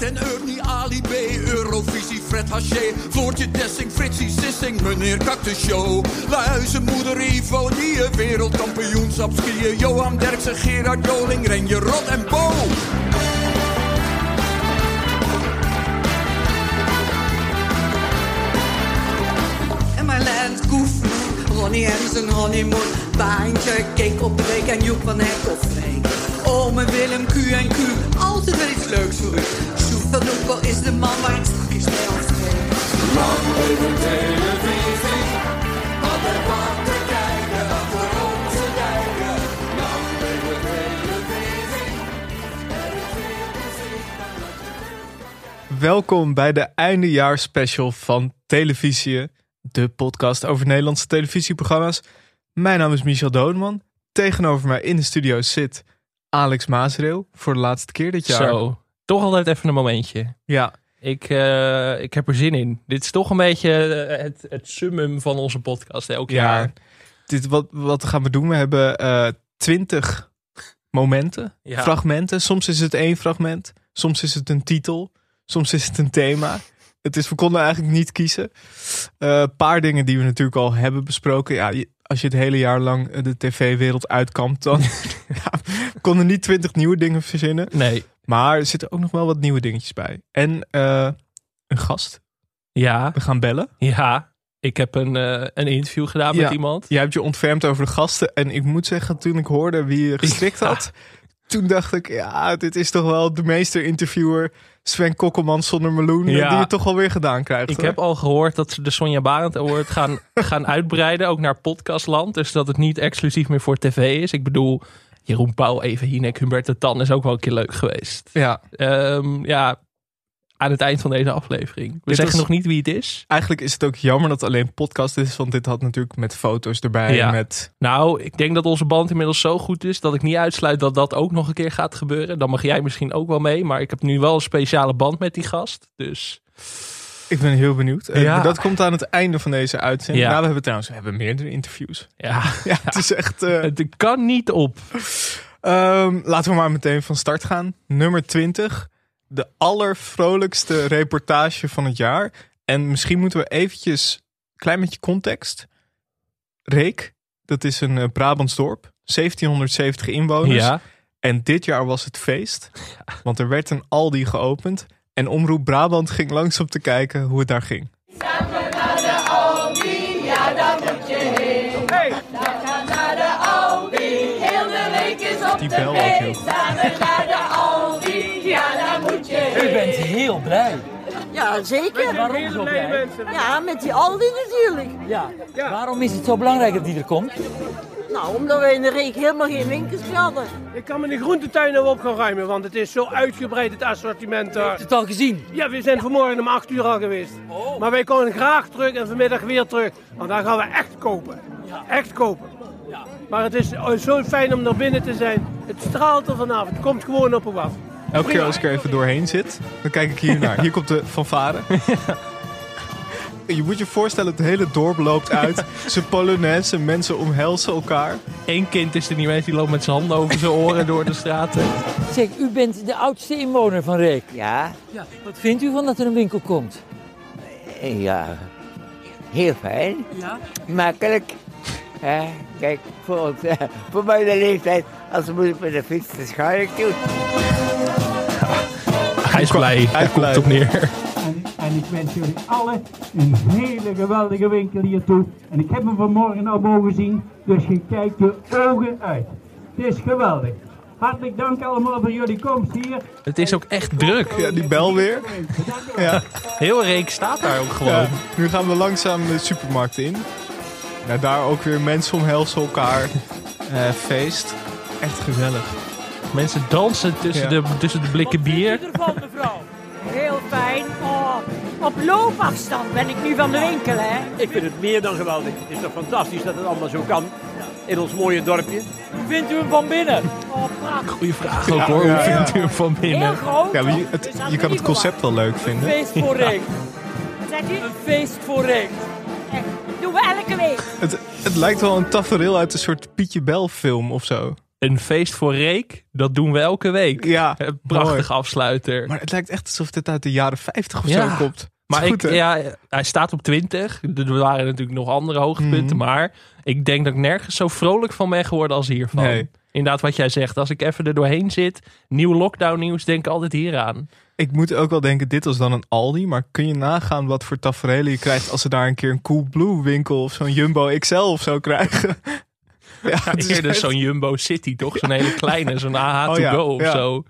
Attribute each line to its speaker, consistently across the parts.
Speaker 1: En Ernie, Ali B, Eurovisie, Fred Haché, Floortje Dessing, Fritsie Sissing, meneer Cactus Show. Luizen, moeder Ivo, die wereldkampioenschap skiën, Johan Derksen, Gerard Joling, Renje Rot en Bo.
Speaker 2: En Marlijn Koef, Ronnie en honeymoon. Baantje, Kink op en Joep van Hek of Freek. Ome Willem, Q en Q, altijd wel iets leuks voor u. Van Oekel is de man waar straks mee afspreek.
Speaker 1: Lang leven televisie, altijd wat te kijken, achter onze dijken. Lang leven televisie, er is veel te zien.
Speaker 3: Welkom bij de eindejaarspecial van Televisie, de podcast over Nederlandse televisieprogramma's. Mijn naam is Michel Dodeman. Tegenover mij in de studio zit Alex Maasreel voor de laatste keer dit jaar.
Speaker 4: Zo, toch altijd even een momentje.
Speaker 3: Ja,
Speaker 4: Ik, eh, ik heb er zin in. Dit is toch een beetje eh, het, het summum van onze podcast elk
Speaker 3: ja.
Speaker 4: jaar.
Speaker 3: Dit, wat, wat gaan we doen? We hebben eh, twintig momenten,
Speaker 4: Ja.
Speaker 3: fragmenten. Soms is het één fragment, soms is het een titel, soms is het een thema. Het is, we konden eigenlijk niet kiezen. Een paar dingen die we natuurlijk al hebben besproken. Ja, je- als je het hele jaar lang de tv-wereld uitkampt, dan ja, we konden niet twintig nieuwe dingen verzinnen.
Speaker 4: Nee,
Speaker 3: Maar er zitten ook nog wel wat nieuwe dingetjes bij. En eh, een gast.
Speaker 4: ja,
Speaker 3: We gaan bellen.
Speaker 4: ja. Ik heb een, eh, een interview gedaan
Speaker 3: Ja.
Speaker 4: met iemand.
Speaker 3: Jij hebt je ontfermd over de gasten. En ik moet zeggen, toen ik hoorde wie je gestrikt
Speaker 4: Ja.
Speaker 3: had, toen dacht ik, ja, dit is toch wel de meester-interviewer Sven Kokkelman zonder meloen, eh,
Speaker 4: Ja.
Speaker 3: die het toch wel weer gedaan krijgt.
Speaker 4: Ik
Speaker 3: hoor.
Speaker 4: heb al gehoord dat ze de Sonja Barend Award gaan, gaan uitbreiden, ook naar podcastland. Dus dat het niet exclusief meer voor tv is. Ik bedoel, Jeroen Pauw, Eva Hinek, Hubert de Tan is ook wel een keer leuk geweest.
Speaker 3: Ja,
Speaker 4: Ehm, ja, aan het eind van deze aflevering. We
Speaker 3: Dit
Speaker 4: zeggen
Speaker 3: was-
Speaker 4: nog niet wie het is.
Speaker 3: eigenlijk is het ook jammer dat het alleen podcast is, want dit had natuurlijk met foto's erbij,
Speaker 4: Ja.
Speaker 3: met...
Speaker 4: Nou, ik denk dat onze band inmiddels zo goed is dat ik niet uitsluit dat dat ook nog een keer gaat gebeuren. Dan mag jij misschien ook wel mee, maar ik heb nu wel een speciale band met die gast. Dus
Speaker 3: Ik ben heel benieuwd. Eh,
Speaker 4: Ja.
Speaker 3: dat komt aan het einde van deze uitzending.
Speaker 4: Ja.
Speaker 3: Nou, we hebben trouwens we hebben meerdere interviews.
Speaker 4: ja,
Speaker 3: Ja, het is echt... eh,
Speaker 4: het kan niet op.
Speaker 3: Ehm, laten we maar meteen van start gaan. Nummer 20. De allervrolijkste reportage van het jaar. En misschien moeten we eventjes, een klein beetje context. Reek, dat is een eh, Brabants dorp. 1770 inwoners.
Speaker 4: Ja,
Speaker 3: En dit jaar was het feest. Want er werd een Aldi geopend. En Omroep Brabant ging langs om te kijken hoe het daar ging. Die bel ook heel goed.
Speaker 5: Ja, zeker.
Speaker 6: Waarom zo blij?
Speaker 5: Ja, met die Aldi natuurlijk.
Speaker 6: Ja. Waarom is het zo belangrijk dat die er komt?
Speaker 5: Nou, omdat wij in de reek helemaal geen winkels meer hadden.
Speaker 7: Ik kan me de groentetuin nou op gaan ruimen, want het is zo uitgebreid het assortiment daar.
Speaker 6: Heb je het al gezien?
Speaker 7: Ja, we zijn vanmorgen om 8 uur al geweest. Maar wij komen graag terug en vanmiddag weer terug. Want dan gaan we echt kopen. Echt kopen. Maar het is oh, zo fijn om naar binnen te zijn. Het straalt er vanaf. Het komt gewoon op u af.
Speaker 3: Elke keer als ik er even doorheen zit, dan kijk ik hier naar. Hier komt de fanfare. Je moet je voorstellen, het hele dorp loopt uit. Ze polonaise, mensen omhelzen elkaar.
Speaker 4: Eén kind is er niet mee, die loopt met zijn handen over zijn oren door de straten.
Speaker 6: Zeg, u bent de oudste inwoner van Reek.
Speaker 8: Ja,
Speaker 6: Ja. Wat vindt u van dat er een winkel komt?
Speaker 8: ja, heel fijn.
Speaker 6: Ja.
Speaker 8: Makkelijk. Ja, kijk, voor, ons, eh, voor mijn leeftijd, als we moeten met de fiets, dan ga ik doen.
Speaker 4: Hij is blij,
Speaker 3: Hij
Speaker 4: komt
Speaker 3: blij.
Speaker 4: op neer.
Speaker 9: En, en ik wens jullie allen een hele geweldige winkel hier toe. En ik heb hem vanmorgen al mogen zien, dus je kijkt je ogen uit. Het is geweldig. Hartelijk dank allemaal voor jullie komst hier.
Speaker 4: Het is ook echt druk.
Speaker 3: Ja, die bel weer. Ja,
Speaker 4: Heel Reek staat daar ook gewoon.
Speaker 3: ja. Nu gaan we langzaam de supermarkt in. Nou, daar ook weer mensen omhelzen elkaar. Eh, feest. Echt gezellig.
Speaker 4: Mensen dansen tussen,
Speaker 3: Ja.
Speaker 4: de, tussen de blikken bier.
Speaker 6: ervan, mevrouw?
Speaker 5: Heel fijn. Oh, op loopafstand ben ik nu van de winkel, hè.
Speaker 10: Ik vind het meer dan geweldig. Het is toch fantastisch dat het allemaal zo kan in ons mooie dorpje.
Speaker 6: Hoe vindt u hem van binnen?
Speaker 5: Oh, prachtig.
Speaker 4: Goeie vraag ook hoor,
Speaker 3: ja,
Speaker 4: hoe
Speaker 3: ja.
Speaker 4: vindt u hem van
Speaker 5: Heel
Speaker 4: binnen?
Speaker 5: groot.
Speaker 3: Ja, je, het,
Speaker 5: dat
Speaker 3: je kan het concept wel leuk
Speaker 6: Een
Speaker 3: vinden.
Speaker 6: feest voor Reek.
Speaker 5: verwacht. Zegt u?
Speaker 6: Een feest voor Reek.
Speaker 5: Echt, doen we elke week.
Speaker 3: Het, het lijkt wel een tafereel uit een soort Pietje Bel film of zo.
Speaker 4: Een feest voor Reek, dat doen we elke week.
Speaker 3: Ja,
Speaker 4: prachtig
Speaker 3: mooi.
Speaker 4: afsluiter.
Speaker 3: Maar het lijkt echt alsof dit uit de jaren 50 of
Speaker 4: Ja.
Speaker 3: zo komt.
Speaker 4: Maar ik,
Speaker 3: goed, hè?
Speaker 4: ja, hij staat op 20. Er waren natuurlijk nog andere hoogtepunten.
Speaker 3: Mhm.
Speaker 4: Maar ik denk dat ik nergens zo vrolijk van ben geworden als hiervan.
Speaker 3: Nee.
Speaker 4: Inderdaad, wat jij zegt. Als ik even er doorheen zit, nieuw lockdown nieuws, denk ik altijd hieraan.
Speaker 3: Ik moet ook wel denken, dit was dan een Aldi. Maar kun je nagaan wat voor tafereelen je krijgt als ze daar een keer een Coolblue winkel of zo'n Jumbo XL of zo krijgen? Ja, het is
Speaker 4: Eerder
Speaker 3: echt-
Speaker 4: zo'n Jumbo City, toch? Zo'n hele kleine, zo'n AH to
Speaker 3: Oh ja,
Speaker 4: go of zo.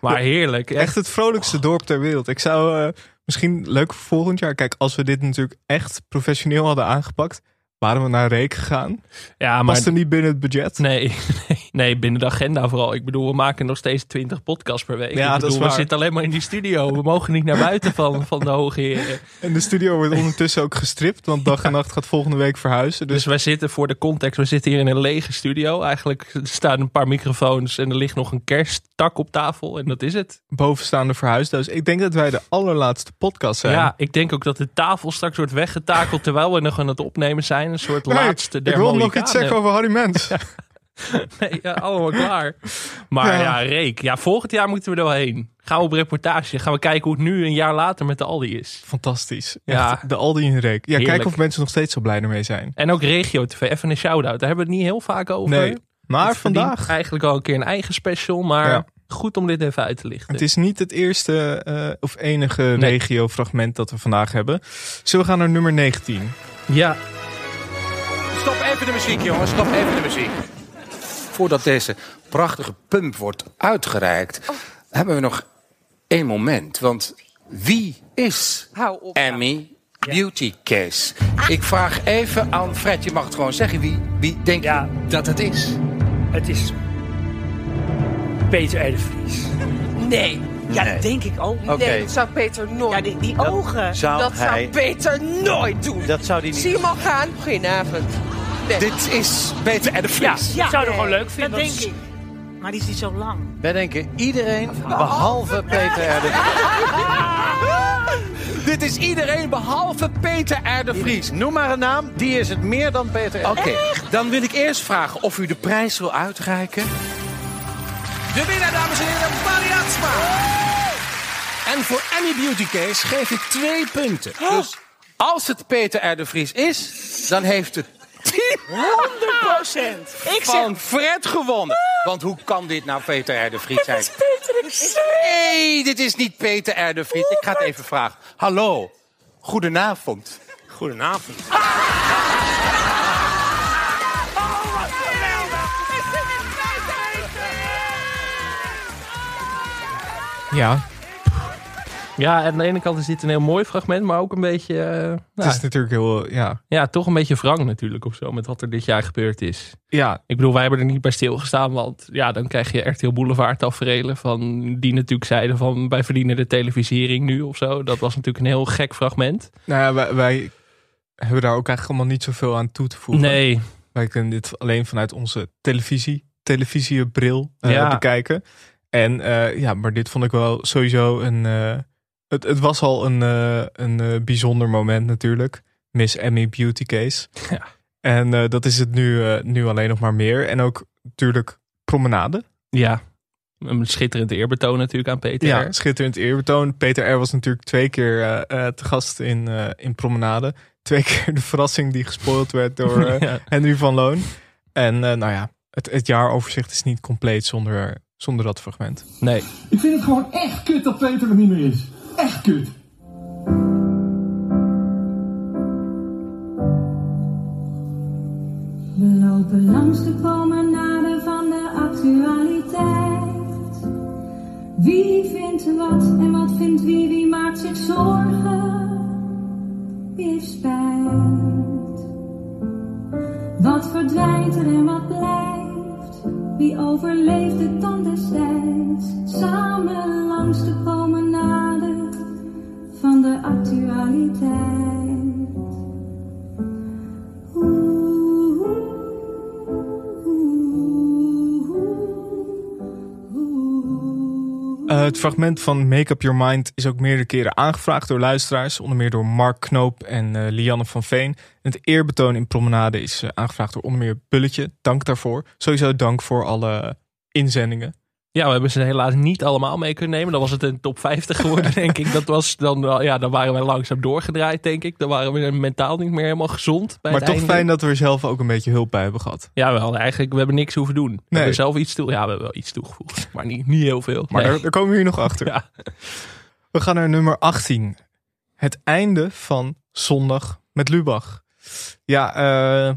Speaker 4: Maar heerlijk. Echt.
Speaker 3: Echt het vrolijkste dorp ter wereld. Ik zou eh, misschien leuk voor volgend jaar. Kijk, als we dit natuurlijk echt professioneel hadden aangepakt, waren we naar Reek gegaan.
Speaker 4: Ja, maar
Speaker 3: Past er niet binnen het budget.
Speaker 4: Nee, nee, nee, binnen de agenda vooral. Ik bedoel, we maken nog steeds 20 podcasts per week.
Speaker 3: Ja,
Speaker 4: ik
Speaker 3: dat
Speaker 4: bedoel, we zitten alleen maar in die studio. We mogen niet naar buiten van, van de hoge heren.
Speaker 3: En de studio wordt ondertussen ook gestript, want dag en nacht gaat volgende week verhuizen. Dus
Speaker 4: Dus wij zitten voor de context, we zitten hier in een lege studio. Eigenlijk staan een paar microfoons en er ligt nog een kersttak op tafel. En dat is het.
Speaker 3: bovenstaande verhuisdoos. Ik denk dat wij de allerlaatste podcast zijn.
Speaker 4: Ja, ik denk ook dat de tafel straks wordt weggetakeld terwijl we nog aan het opnemen zijn. Een soort
Speaker 3: Nee,
Speaker 4: laatste der
Speaker 3: ik wil nog iets zeggen over Harry Mens.
Speaker 4: Nee, ja, allemaal klaar. Maar
Speaker 3: Ja.
Speaker 4: ja. Reek. Ja, volgend jaar moeten we er wel heen. Gaan we op reportage. Gaan we kijken hoe het nu een jaar later met de Aldi is.
Speaker 3: Fantastisch.
Speaker 4: Ja.
Speaker 3: Echt, de Aldi in Reek. Ja,
Speaker 4: Heerlijk.
Speaker 3: kijken of mensen nog steeds zo blij ermee zijn.
Speaker 4: En ook Regio TV. Even een shout-out. Daar hebben we het niet heel vaak over.
Speaker 3: Nee, maar
Speaker 4: Het
Speaker 3: vandaag.
Speaker 4: Eigenlijk al een keer een eigen special. Maar
Speaker 3: Ja.
Speaker 4: goed om dit even uit te lichten.
Speaker 3: Het is niet het eerste eh, of enige
Speaker 4: Nee.
Speaker 3: regio-fragment dat we vandaag hebben. Zullen we gaan naar nummer 19?
Speaker 4: Ja,
Speaker 11: Stop even de muziek, jongens. Stop even de muziek. Voordat deze prachtige pump wordt uitgereikt, hebben we nog één moment. Want wie is
Speaker 12: Hou op.
Speaker 11: Emmy Beauty Case? Ik vraag even aan Fred, je mag het gewoon zeggen. Wie, wie denkt
Speaker 6: Ja.
Speaker 11: dat het is?
Speaker 6: Het is Peter R. de Vries.
Speaker 12: Nee. Ja,
Speaker 11: Nee.
Speaker 12: dat denk ik ook.
Speaker 11: Oké.
Speaker 12: Nee, dat zou Peter nooit
Speaker 5: Ja, die, die ogen.
Speaker 13: Zou
Speaker 12: Dat
Speaker 13: hij...
Speaker 12: zou Peter nooit doen.
Speaker 13: Dat zou hij niet
Speaker 12: Zie je hem al gaan? Goedenavond.
Speaker 11: Dit is Peter R. de
Speaker 6: Ja,
Speaker 11: Vries.
Speaker 6: ik zou het gewoon leuk
Speaker 5: Dat
Speaker 6: vinden.
Speaker 5: denk ik. Maar die is niet zo lang.
Speaker 13: Wij denken iedereen behalve Peter R. de
Speaker 11: Dit is iedereen behalve Peter R. de Vries.
Speaker 13: Noem maar een naam, die is het meer dan Peter R.
Speaker 11: Oké, dan wil ik eerst vragen of u de prijs wil uitreiken. De winnaar, dames en heren, Mariatsma. En voor Annie Beauty Case geef ik twee punten. Dus als het Peter R. de Vries is, dan heeft het team
Speaker 5: 100 procent. Ik zeg
Speaker 11: van Fred gewonnen. Want hoe kan dit nou Peter R. de Vries zijn?
Speaker 5: Peter.
Speaker 11: Nee, dit is niet Peter R. de Vries. Ik ga het even vragen. Hallo, goedenavond.
Speaker 10: Goedenavond.
Speaker 3: Ja,
Speaker 4: ja, aan de ene kant is dit een heel mooi fragment, maar ook een beetje... eh,
Speaker 3: het
Speaker 4: nou,
Speaker 3: is natuurlijk heel... Ja,
Speaker 4: ja, toch een beetje wrang natuurlijk of zo met wat er dit jaar gebeurd is.
Speaker 3: ja
Speaker 4: Ik bedoel, wij hebben er niet bij stilgestaan, want ja, dan krijg je RTL Boulevard tafereelen van die natuurlijk zeiden van wij verdienen de televisiering nu of zo. Dat was natuurlijk een heel gek fragment.
Speaker 3: nou ja, wij, wij hebben daar ook eigenlijk allemaal niet zoveel aan toe te voegen.
Speaker 4: Nee,
Speaker 3: Wij kunnen dit alleen vanuit onze televisie, televisiebril eh,
Speaker 4: Ja.
Speaker 3: bekijken. En eh, ja, maar dit vond ik wel sowieso een... het, het was al een, eh, een eh, bijzonder moment natuurlijk. Miss Emmy Beauty Case.
Speaker 4: Ja.
Speaker 3: En eh, dat is het nu, eh, nu alleen nog maar meer. En ook natuurlijk promenade.
Speaker 4: ja, een schitterend eerbetoon natuurlijk aan Peter.
Speaker 3: Ja,
Speaker 4: R.
Speaker 3: schitterend eerbetoon. Peter R. was natuurlijk twee keer eh, eh, te gast in, eh, in Promenade. Twee keer de verrassing die gespoild werd door
Speaker 4: Ja.
Speaker 3: Henry van Loon. En eh, nou ja, het, het jaaroverzicht is niet compleet zonder, zonder dat fragment.
Speaker 4: Nee,
Speaker 14: Ik vind het gewoon echt kut dat Peter er niet meer is. Echt kut.
Speaker 15: We lopen langs de promenade van de actualiteit. Wie vindt wat en wat vindt wie, wie maakt zich zorgen? Wie spijt? Wat verdwijnt er en wat blijft? Wie overleeft het dan destijds? Samen langs de promenade de actualiteit.
Speaker 3: Eh, het fragment van Make Up Your Mind is ook meerdere keren aangevraagd door luisteraars. Onder meer door Mark Knoop en eh, Lianne van Veen. En het eerbetoon in Promenade is eh, aangevraagd door onder meer Bulletje. Dank daarvoor. Sowieso dank voor alle inzendingen.
Speaker 4: Ja, we hebben ze helaas niet allemaal mee kunnen nemen. Dan was het een top 50 geworden, denk ik. Dat was dan, ja, dan waren wij langzaam doorgedraaid, denk ik. Dan waren we mentaal niet meer helemaal gezond. Bij
Speaker 3: maar
Speaker 4: het
Speaker 3: toch
Speaker 4: einde.
Speaker 3: fijn dat we er zelf ook een beetje hulp bij hebben gehad.
Speaker 4: Ja, wel. Eigenlijk, we hebben niks hoeven doen. We
Speaker 3: Nee.
Speaker 4: hebben zelf iets toe. Ja, we hebben wel iets toegevoegd. Maar niet, niet heel veel.
Speaker 3: Maar
Speaker 4: Nee.
Speaker 3: daar, daar komen we hier nog achter.
Speaker 4: Ja.
Speaker 3: We gaan naar nummer 18. Het einde van Zondag met Lubach. Ja, eh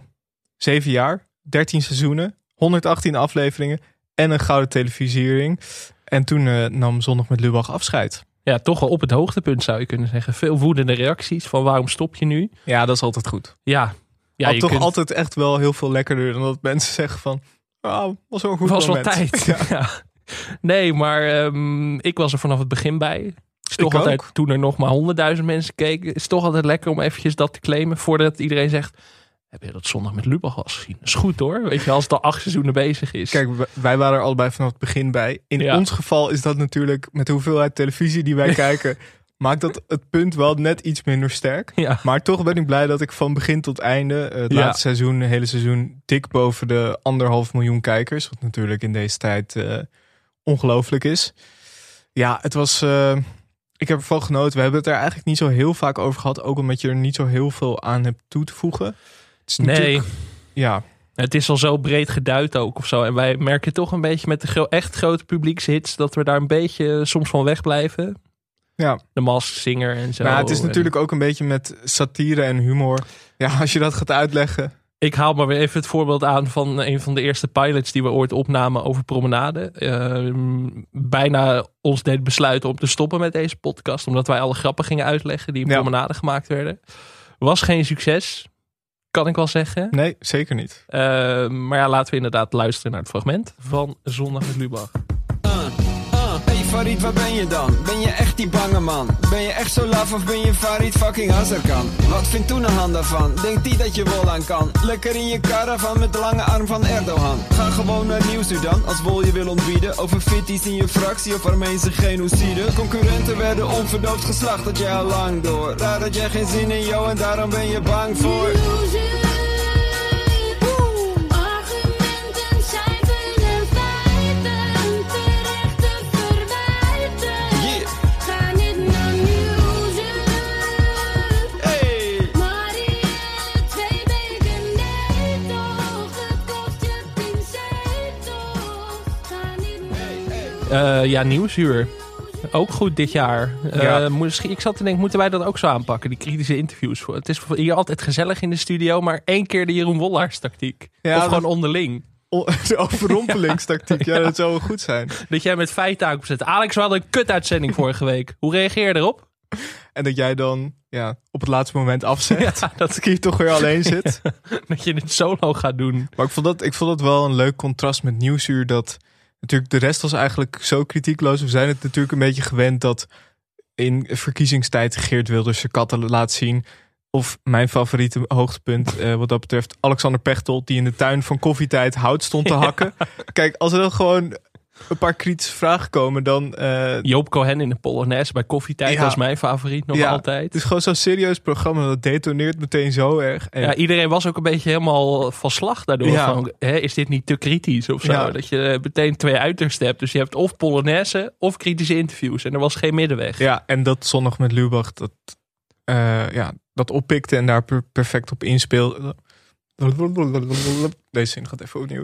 Speaker 3: zeven jaar, 13 seizoenen, 118 afleveringen en een gouden televisiering. En toen eh, nam Zondag met Lubach afscheid.
Speaker 4: Ja, toch wel op het hoogtepunt zou je kunnen zeggen. Veel woedende reacties van waarom stop je nu?
Speaker 3: Ja, dat is altijd goed.
Speaker 4: Ja, ja je
Speaker 3: toch
Speaker 4: kunt-
Speaker 3: altijd echt wel heel veel lekkerder dan dat mensen zeggen van... Oh, was wel een goed
Speaker 4: was wel
Speaker 3: moment.
Speaker 4: tijd.
Speaker 3: Ja.
Speaker 4: Ja. Nee, maar ehm, ik was er vanaf het begin bij. Is toch altijd,
Speaker 3: ook.
Speaker 4: toen er nog maar honderdduizend mensen keken, is toch altijd lekker om eventjes dat te claimen voordat iedereen zegt. Heb je dat zondag met Lubach was gezien? Dat is goed hoor. Weet je, als het al acht seizoenen bezig is.
Speaker 3: Kijk, wij waren er allebei vanaf het begin bij. In
Speaker 4: Ja.
Speaker 3: ons geval is dat natuurlijk met de hoeveelheid televisie die wij kijken... maakt dat het punt wel net iets minder sterk.
Speaker 4: Ja.
Speaker 3: Maar toch ben ik blij dat ik van begin tot einde... eh, het
Speaker 4: Ja.
Speaker 3: laatste seizoen, het hele seizoen... dik boven de anderhalf miljoen kijkers. Wat natuurlijk in deze tijd eh, ongelooflijk is. Ja, het was... eh, ik heb ervan genoten. We hebben het er eigenlijk niet zo heel vaak over gehad. Ook omdat je er niet zo heel veel aan hebt toe te voegen. Het is
Speaker 4: nee,
Speaker 3: Ja,
Speaker 4: het is al zo breed geduid ook of zo. En wij merken toch een beetje met de gro- echt grote publiekshits dat we daar een beetje soms van wegblijven.
Speaker 3: ja.
Speaker 4: De Mask Singer en zo.
Speaker 3: Nou, het is
Speaker 4: En-
Speaker 3: natuurlijk ook een beetje met satire en humor. Ja, als je dat gaat uitleggen.
Speaker 4: Ik haal maar weer even het voorbeeld aan van een van de eerste pilots die we ooit opnamen over promenade. Ehm, bijna ons deed besluiten om te stoppen met deze podcast, omdat wij alle grappen gingen uitleggen die in
Speaker 3: Ja.
Speaker 4: promenade gemaakt werden. Was geen succes, kan ik wel zeggen.
Speaker 3: Nee, zeker niet.
Speaker 4: Ehm, maar ja, laten we inderdaad luisteren naar het fragment van Zondag met Lubach.
Speaker 16: Hey Farid, waar ben je dan? Ben je echt die bange man? Ben je echt zo laf of ben je Farid fucking Azarkan? Wat vindt Toenahan daarvan? Denkt die dat je wel aan kan? Lekker in je caravan met de lange arm van Erdogan. Ga gewoon naar Nieuwsuur dan, als Wol je wil ontbieden. Over fitties in je fractie of Armeense genocide. Concurrenten werden onverdoofd geslacht, dat jij al lang door. Raar dat jij geen zin in jou en daarom ben je bang voor.
Speaker 4: Eh, ja, Nieuwsuur. Ook goed dit jaar. Eh,
Speaker 3: Ja.
Speaker 4: misschien, ik zat te denken, moeten wij dat ook zo aanpakken? Die kritische interviews. Het is hier altijd gezellig in de studio, maar één keer de Jeroen Wollaars tactiek.
Speaker 3: Ja,
Speaker 4: of
Speaker 3: dat-
Speaker 4: gewoon onderling.
Speaker 3: O- De overrompelingstactiek, ja. dat zou wel goed zijn.
Speaker 4: Dat jij met feiten aankomt Alex, we hadden een kutuitzending vorige week. Hoe reageer je erop?
Speaker 3: En dat jij dan ja, op het laatste moment afzegt.
Speaker 4: Ja, dat-
Speaker 3: dat je toch weer alleen zit.
Speaker 4: Dat je het solo gaat doen.
Speaker 3: Maar ik vond, dat, ik vond dat wel een leuk contrast met Nieuwsuur. Dat natuurlijk de rest was eigenlijk zo kritiekloos. We zijn het natuurlijk een beetje gewend dat in verkiezingstijd Geert Wilders zijn katten laat zien. Of mijn favoriete hoogtepunt eh, wat dat betreft Alexander Pechtold die in de tuin van koffietijd hout stond te hakken. Kijk, als er dan gewoon een paar kritische vragen komen, dan... eh,
Speaker 4: Joop Cohen in de Polonaise bij Koffietijd
Speaker 3: Ja.
Speaker 4: was mijn favoriet nog
Speaker 3: ja,
Speaker 4: altijd.
Speaker 3: Het is gewoon zo'n serieus programma dat detoneert meteen zo erg. En
Speaker 4: Ja, iedereen was ook een beetje helemaal van slag daardoor.
Speaker 3: Ja.
Speaker 4: Van, hè, is dit niet te kritisch of zo?
Speaker 3: Ja.
Speaker 4: Dat je meteen twee uitersten hebt. Dus je hebt of Polonaise of kritische interviews. En er was geen middenweg.
Speaker 3: Ja, en dat zondag met Lubach, dat, eh, ja, dat oppikte en daar per- perfect op inspeelde. Deze zin gaat even opnieuw.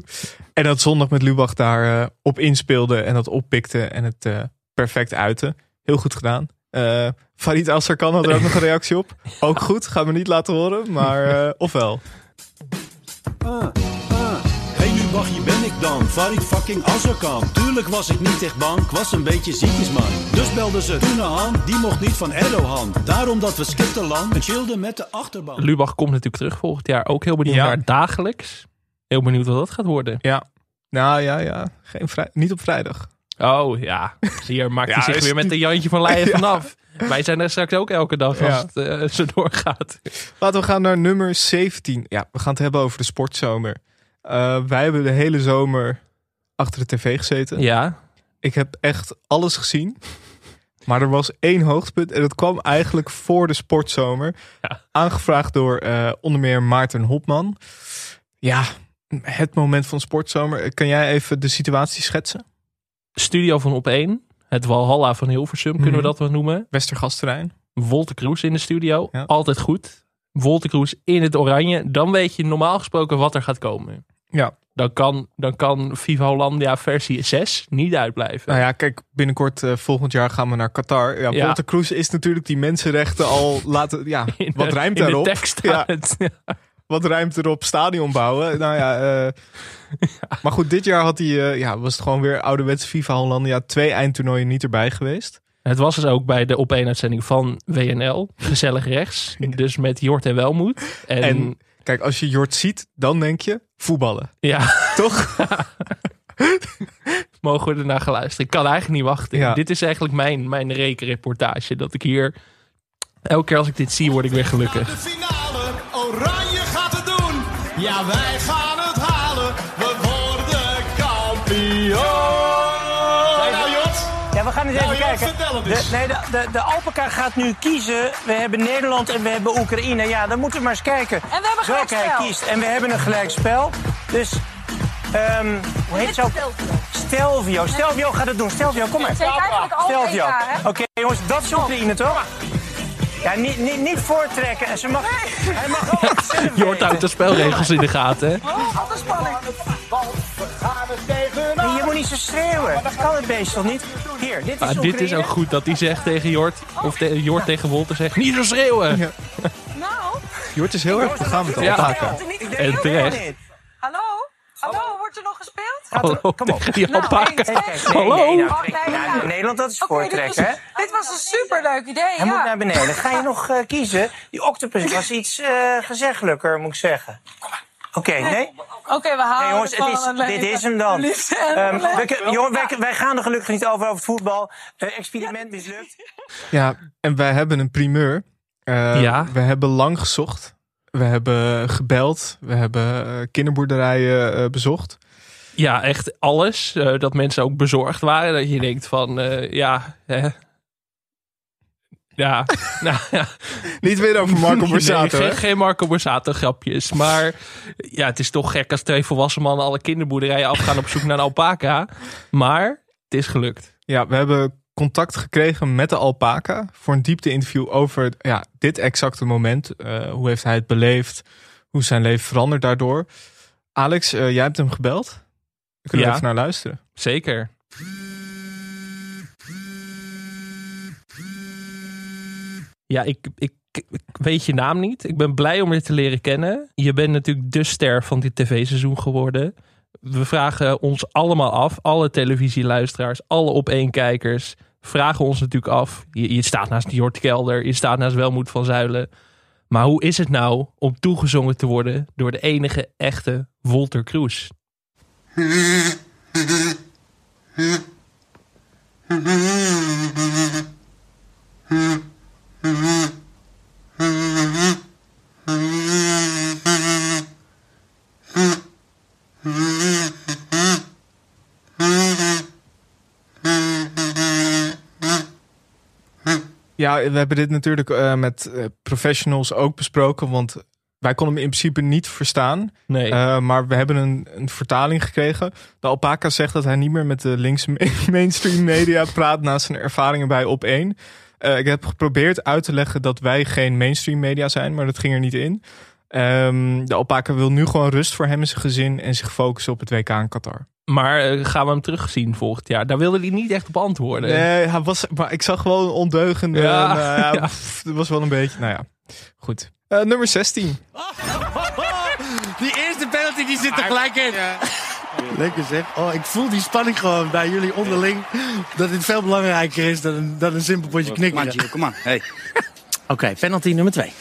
Speaker 3: En dat zondag met Lubach daar eh, op inspeelde en dat oppikte en het eh, perfect uitte. Heel goed gedaan. Eh Farid Asserkan had er ook nog een reactie op. Ook goed, gaan we niet laten horen, maar ofwel.
Speaker 17: Hier ben ik dan, Farid fucking Azarkan. Tuurlijk was ik niet echt bang, ik was een beetje ziekjesman. Dus belden ze toen aan, die mocht niet van Erdogan. Daarom dat we skipterland en chillden met de achterban.
Speaker 4: Lubach komt natuurlijk terug volgend jaar. Ook heel benieuwd
Speaker 3: Ja.
Speaker 4: naar dagelijks. Heel benieuwd wat dat gaat worden.
Speaker 3: Ja, nou ja, ja. Geen vrij, niet op vrijdag.
Speaker 4: Oh ja, hier maakt
Speaker 3: Ja,
Speaker 4: hij zich
Speaker 3: is
Speaker 4: weer met een Jantje van Leiden
Speaker 3: Ja.
Speaker 4: vanaf. Wij zijn er straks ook elke dag als
Speaker 3: Ja.
Speaker 4: het eh, zo doorgaat.
Speaker 3: Laten we gaan naar nummer 17. Ja, we gaan het hebben over de sportzomer. Eh, wij hebben de hele zomer achter de tv gezeten.
Speaker 4: Ja,
Speaker 3: Ik heb echt alles gezien. Maar er was één hoogtepunt en dat kwam eigenlijk voor de sportzomer. Aangevraagd door eh, onder meer Maarten Hopman. Ja, het moment van sportzomer. Kan jij even de situatie schetsen?
Speaker 4: Studio van Op 1. Het Walhalla van Hilversum, kunnen we
Speaker 3: Mhm.
Speaker 4: dat wel noemen.
Speaker 3: Westergasterrein.
Speaker 4: Volte Kroes in de studio. Altijd goed. Volte Kroes in het oranje. Dan weet je normaal gesproken wat er gaat komen.
Speaker 3: Ja.
Speaker 4: Dan kan, dan kan Viva Hollandia versie 6 niet uitblijven.
Speaker 3: Nou ja, kijk, binnenkort eh, volgend jaar gaan we naar Qatar. Ja,
Speaker 4: Ja.
Speaker 3: Walter is natuurlijk die mensenrechten al laten. Ja,
Speaker 4: In
Speaker 3: wat
Speaker 4: de-
Speaker 3: ruimt
Speaker 4: in de
Speaker 3: daarop? ja. Wat ruimt erop stadion bouwen? Nou ja, eh, maar goed, dit jaar had hij, eh, ja, was het gewoon weer ouderwetse FIFA Hollandia. Twee eindtoernooien niet erbij geweest.
Speaker 4: Het was dus ook bij de op 1 uitzending van WNL. Gezellig rechts. Dus met Jort en Welmoed. En,
Speaker 3: En kijk, als je Jort ziet, dan denk je voetballen.
Speaker 4: ja,
Speaker 3: Toch?
Speaker 4: mogen we ernaar gaan luisteren. Ik kan eigenlijk niet wachten.
Speaker 3: Ja.
Speaker 4: Dit is eigenlijk mijn, mijn rekenreportage. Dat ik hier... Elke keer als ik dit zie, word ik weer gelukkig.
Speaker 18: finale. Oranje gaat het doen. Ja, wij gaan
Speaker 19: De, nee, de, de, de Alpaca gaat nu kiezen. We hebben Nederland en we hebben Oekraïne. Ja, dan moeten we maar eens kijken
Speaker 5: En we hebben
Speaker 19: welke hij kiest. En we hebben een gelijkspel. Dus, ehm hoe heet zo? Stelvio. Stelvio gaat het doen. Stelvio, kom maar. Stelvio. Oké, jongens, dat is Oekraïne, toch? Ja, niet, niet, niet voortrekken. En ze mag, hij mag ook zelf
Speaker 4: Jort
Speaker 19: weten.
Speaker 4: houdt de spelregels in de gaten. hè?
Speaker 5: Oh, wat een spanning.
Speaker 19: Je moet niet zo schreeuwen. Dat kan het beest toch niet? Hier, dit is
Speaker 4: Ah, dit is ook goed dat hij zegt tegen Jort. Of te- Jort tegen Wolter zegt. Niet zo schreeuwen.
Speaker 5: Nou,
Speaker 3: Jort is heel erg begaan met de
Speaker 4: Ja.
Speaker 3: alpaca.
Speaker 4: En terecht.
Speaker 5: hallo? Hallo, wordt er nog gespeeld?
Speaker 4: Hallo tegen die
Speaker 5: Nou,
Speaker 4: alpaca. Hallo.
Speaker 19: Nee, nou,
Speaker 5: nee,
Speaker 19: ja,
Speaker 5: ja.
Speaker 19: Nederland, dat is
Speaker 5: Oké, dit,
Speaker 19: voortrekken,
Speaker 5: was,
Speaker 19: hè?
Speaker 5: dit was een superleuk idee,
Speaker 19: Hij
Speaker 5: ja.
Speaker 19: moet naar beneden. Ga je nog eh, kiezen? Die octopus was iets eh gezeggelijker, moet ik zeggen. Oké, nee?
Speaker 5: Oké, we halen
Speaker 19: Nee, jongens, het is, dit
Speaker 5: leven.
Speaker 19: is hem dan. Ehm, kun- jongen, wij, wij gaan er gelukkig niet over over het voetbal. Eh, experiment mislukt.
Speaker 3: Ja, en wij hebben een primeur. Eh,
Speaker 4: Ja.
Speaker 3: We hebben lang gezocht. We hebben gebeld. We hebben eh, kinderboerderijen bezocht.
Speaker 4: Ja, echt alles. Eh, dat mensen ook bezorgd waren. Dat je denkt van, eh, ja... Hè. Ja, nou ja.
Speaker 3: Niet weer over Marco
Speaker 4: Nee,
Speaker 3: Borsato,
Speaker 4: geen,
Speaker 3: hè?
Speaker 4: geen Marco Borsato grapjes. Maar ja, het is toch gek als twee volwassen mannen alle kinderboerderijen afgaan op zoek naar een alpaca. Maar het is gelukt.
Speaker 3: Ja, we hebben contact gekregen met de alpaca voor een diepte-interview over ja, dit exacte moment. Eh, hoe heeft hij het beleefd? Hoe is zijn leven veranderd daardoor? Alex, eh, jij hebt hem gebeld. We kunnen
Speaker 4: Ja.
Speaker 3: even naar luisteren.
Speaker 4: Zeker. Ja, ik, ik, weet je naam niet. Ik ben blij om je te leren kennen. Je bent natuurlijk de ster van dit tv-seizoen geworden. We vragen ons allemaal af, alle televisieluisteraars, alle op één kijkers, vragen ons natuurlijk af. Je, je staat naast Jort Kelder, je staat naast Welmoed van Zuilen. Maar hoe is het nou om toegezongen te worden door de enige echte Wolter Kroes?
Speaker 3: Ja, we hebben dit natuurlijk eh, met eh, professionals ook besproken, want wij konden hem in principe niet verstaan.
Speaker 4: Nee.
Speaker 3: Eh, maar we hebben een, een, vertaling gekregen. De alpaca zegt dat hij niet meer met de linkse mainstream media praat na zijn ervaringen bij Op1. Eh, ik heb geprobeerd uit te leggen dat wij geen mainstream media zijn, maar dat ging er niet in. Ehm, de alpaca wil nu gewoon rust voor hem en zijn gezin en zich focussen op het WK in Qatar.
Speaker 4: Maar eh, gaan we hem terugzien volgend jaar? Daar wilde hij niet echt op antwoorden.
Speaker 3: Nee, hij was, maar ik zag gewoon ondeugende.
Speaker 4: Ja,
Speaker 3: en, ja,
Speaker 4: ja.
Speaker 3: Dat was wel een beetje. Nou ja, goed. Nummer 16.
Speaker 20: die eerste penalty die zit er gelijk in. Ja. Lekker zeg. Oh, ik voel die spanning gewoon bij jullie onderling. Dat dit veel belangrijker is dan een, dan een simpel potje knikken.
Speaker 21: Kom aan, kom aan. Hey. Oké, penalty nummer 2.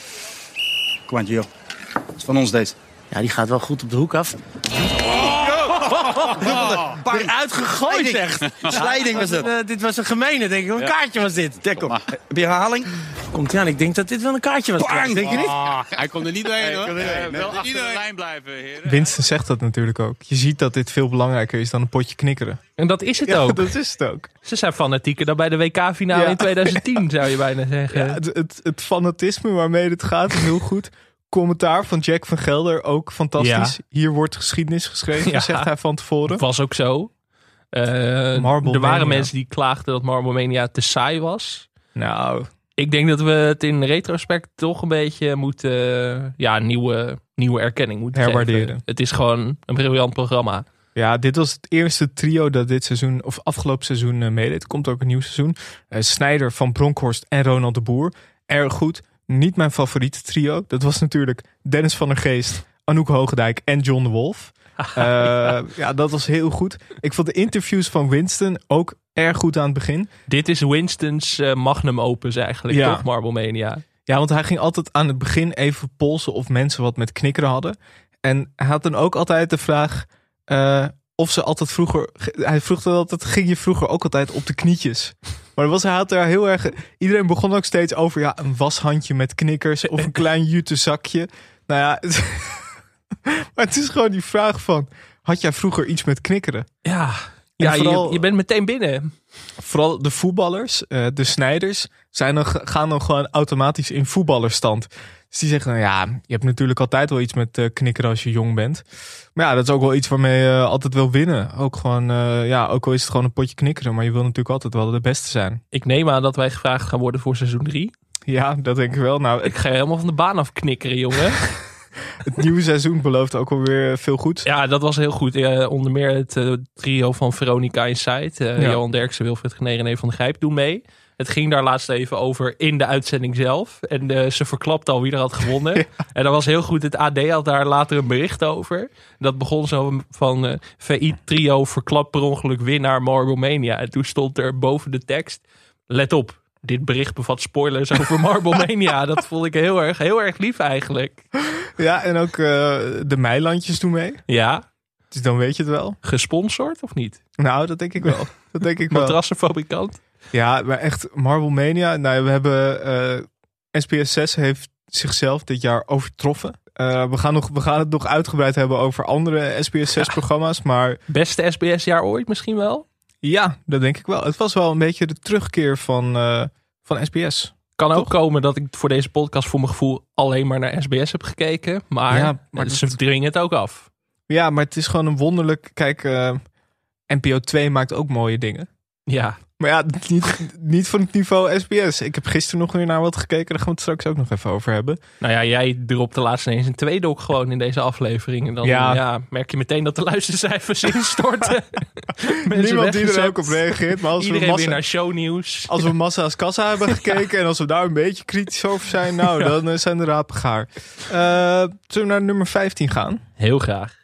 Speaker 21: Kom aan, Gio. Dat is van ons deze. Ja, die gaat wel goed op de hoek af. Bang uitgegooid, zeg. Slijding was het.
Speaker 20: Eh, dit was een gemene, denk ik. Een
Speaker 21: Ja.
Speaker 20: kaartje was dit.
Speaker 21: Kom maar. Heb je herhaling?
Speaker 20: Komt aan, ik denk dat dit wel een kaartje was.
Speaker 21: Bang!
Speaker 20: Denk je niet?
Speaker 21: Ah,
Speaker 22: hij komt er niet doorheen hoor.
Speaker 21: kon er niet doorheen.
Speaker 22: Eh, wel achter de lijn blijven, heren.
Speaker 3: Winston zegt dat natuurlijk ook. Je ziet dat dit veel belangrijker is dan een potje knikkeren.
Speaker 4: En dat is het
Speaker 3: Ja,
Speaker 4: ook.
Speaker 3: dat is het ook.
Speaker 4: Ze zijn fanatieker dan bij de WK-finale
Speaker 3: Ja.
Speaker 4: in 2010, zou je bijna zeggen.
Speaker 3: Ja, het, het, het fanatisme waarmee het gaat is heel goed. Commentaar van Jack van Gelder ook fantastisch. Hier wordt geschiedenis geschreven,
Speaker 4: Ja.
Speaker 3: zegt hij van tevoren.
Speaker 4: was ook zo. Eh, er waren
Speaker 3: Mania.
Speaker 4: mensen die klaagden dat Marble Mania te saai was.
Speaker 3: Nou,
Speaker 4: Ik denk dat we het in retrospect toch een beetje moeten... ja, nieuwe, nieuwe erkenning moeten
Speaker 3: Herwaarderen.
Speaker 4: geven. Het is gewoon een briljant programma.
Speaker 3: Ja, dit was het eerste trio dat dit seizoen, of afgelopen seizoen, eh, meedeed. Er komt ook een nieuw seizoen. Eh Snijder van Bronkhorst en Ronald de Boer. Erg goed. Niet mijn favoriete trio. Dat was natuurlijk Dennis van der Geest, Anouk Hoogendijk en John de Wolf. Eh, ja, dat was heel goed. Ik vond de interviews van Winston ook erg goed aan het begin.
Speaker 4: Dit is Winston's eh, magnum opus eigenlijk,
Speaker 3: Ja.
Speaker 4: toch? Marble Mania.
Speaker 3: Ja, want hij ging altijd aan het begin even polsen of mensen wat met knikkeren hadden. En hij had dan ook altijd de vraag eh, of ze altijd vroeger... Hij vroeg dan altijd, ging je vroeger ook altijd op de knietjes? Maar was, hij had daar heel erg... Iedereen begon ook steeds over ja, een washandje met knikkers of een klein jute zakje. Nou ja, maar het is gewoon die vraag van... Had jij vroeger iets met knikkeren?
Speaker 4: Ja,
Speaker 3: En
Speaker 4: ja
Speaker 3: vooral-
Speaker 4: je, je bent meteen binnen.
Speaker 3: Vooral de voetballers, eh, de snijders, zijn dan, gaan dan gewoon automatisch in voetballerstand. Dus die zeggen dan, ja, je hebt natuurlijk altijd wel iets met eh, knikkeren als je jong bent. Maar ja, dat is ook wel iets waarmee je altijd wil winnen. Ook gewoon, eh, ja, ook al is het gewoon een potje knikkeren, maar je wil natuurlijk altijd wel de beste zijn.
Speaker 4: Ik neem aan dat wij gevraagd gaan worden voor seizoen 3.
Speaker 3: Ja, dat denk ik wel. Nou,
Speaker 4: Ik ga je helemaal van de baan af knikkeren, jongen.
Speaker 3: het nieuwe seizoen belooft ook alweer veel goeds.
Speaker 4: Ja, dat was heel goed. Onder meer het eh, trio van Veronica Inside. Eh
Speaker 3: Ja.
Speaker 4: Johan Derksen, Wilfried Geneer en van de Grijp doen mee. Het ging daar laatst even over in de uitzending zelf. En eh, ze verklapte al wie er had gewonnen. En dat was heel goed. Het AD had daar later een bericht over. Dat begon zo van eh VI trio verklapt per ongeluk winnaar Marble Mania. En toen stond er boven de tekst... Let op, dit bericht bevat spoilers over Marble Mania. Dat vond ik heel erg, heel erg lief eigenlijk.
Speaker 3: Ja, en ook eh, de Meilandjes doen mee.
Speaker 4: Ja,
Speaker 3: Dus dan weet je het wel.
Speaker 4: gesponsord of niet?
Speaker 3: Nou, dat denk ik wel. Dat denk ik wel.
Speaker 4: Matrassenfabrikant.
Speaker 3: Ja, maar echt Marble Mania. Nou, we hebben eh SBS 6 heeft zichzelf dit jaar overtroffen. Eh, we, gaan nog, we gaan het nog uitgebreid hebben over andere SBS 6 programma's. Maar
Speaker 4: Beste SBS-jaar ooit misschien wel?
Speaker 3: Ja, dat denk ik wel. Het was wel een beetje de terugkeer van, eh, van SBS.
Speaker 4: Kan ook komen dat ik voor deze podcast voor mijn gevoel alleen maar naar SBS heb gekeken. Maar,
Speaker 3: Ja, maar
Speaker 4: ze dringen het ook af.
Speaker 3: Ja, maar het is gewoon een wonderlijk... Kijk, eh, NPO 2 maakt ook mooie dingen.
Speaker 4: Ja,
Speaker 3: Maar ja, niet, niet van het niveau SBS. Ik heb gisteren nog weer naar wat gekeken. Daar gaan we het straks ook nog even over hebben.
Speaker 4: nou ja, jij dropt de laatste ineens een tweede ook gewoon in deze aflevering. En dan
Speaker 3: Ja.
Speaker 4: ja. merk je meteen dat de luistercijfers instorten.
Speaker 3: Niemand die er ook op reageert. Maar als we,
Speaker 4: Iedereen
Speaker 3: massa,
Speaker 4: weer naar shownieuws.
Speaker 3: als we massa's kassa hebben gekeken... en als we daar een beetje kritisch over zijn... nou, dan eh, zijn de rapen gaar. Eh, zullen we naar nummer 15 gaan?
Speaker 4: Heel graag.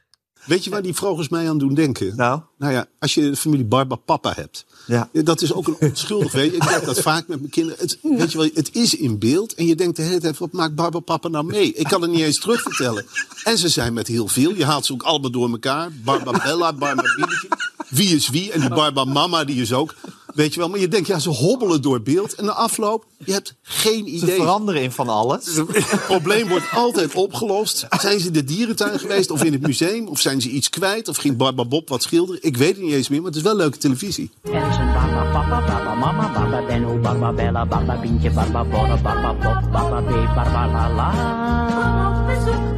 Speaker 22: Weet je waar die vogels mij aan doen denken?
Speaker 23: Nou?
Speaker 22: Nou ja, als je de familie Barba Papa hebt.
Speaker 23: Ja.
Speaker 22: Dat is ook een onschuldig, weet je. Ik heb dat vaak met mijn kinderen. Het, weet je wel, het is in beeld. En je denkt de hele tijd, wat maakt Barba Papa nou mee? Ik kan het niet eens terugvertellen. En ze zijn met heel veel. Je haalt ze ook allemaal door elkaar. Barba Bella, Barba Bieltje. Wie is wie? En die Barba Mama, die is ook. Weet je wel, maar je denkt, ja, ze hobbelen door beeld. En de afloop, je hebt geen
Speaker 23: Ze
Speaker 22: idee.
Speaker 23: veranderen in van alles.
Speaker 22: Het probleem wordt altijd opgelost. Zijn ze in de dierentuin geweest of in het museum? Of zijn ze iets kwijt? Of ging Barba Bob wat schilderen? Ik weet het niet eens meer, maar het is wel leuke televisie.
Speaker 24: Er is een barba papa, barba mama, barba Benno, barba Bella, barba Bientje, barba Borre, barba Bob, barba B, barba la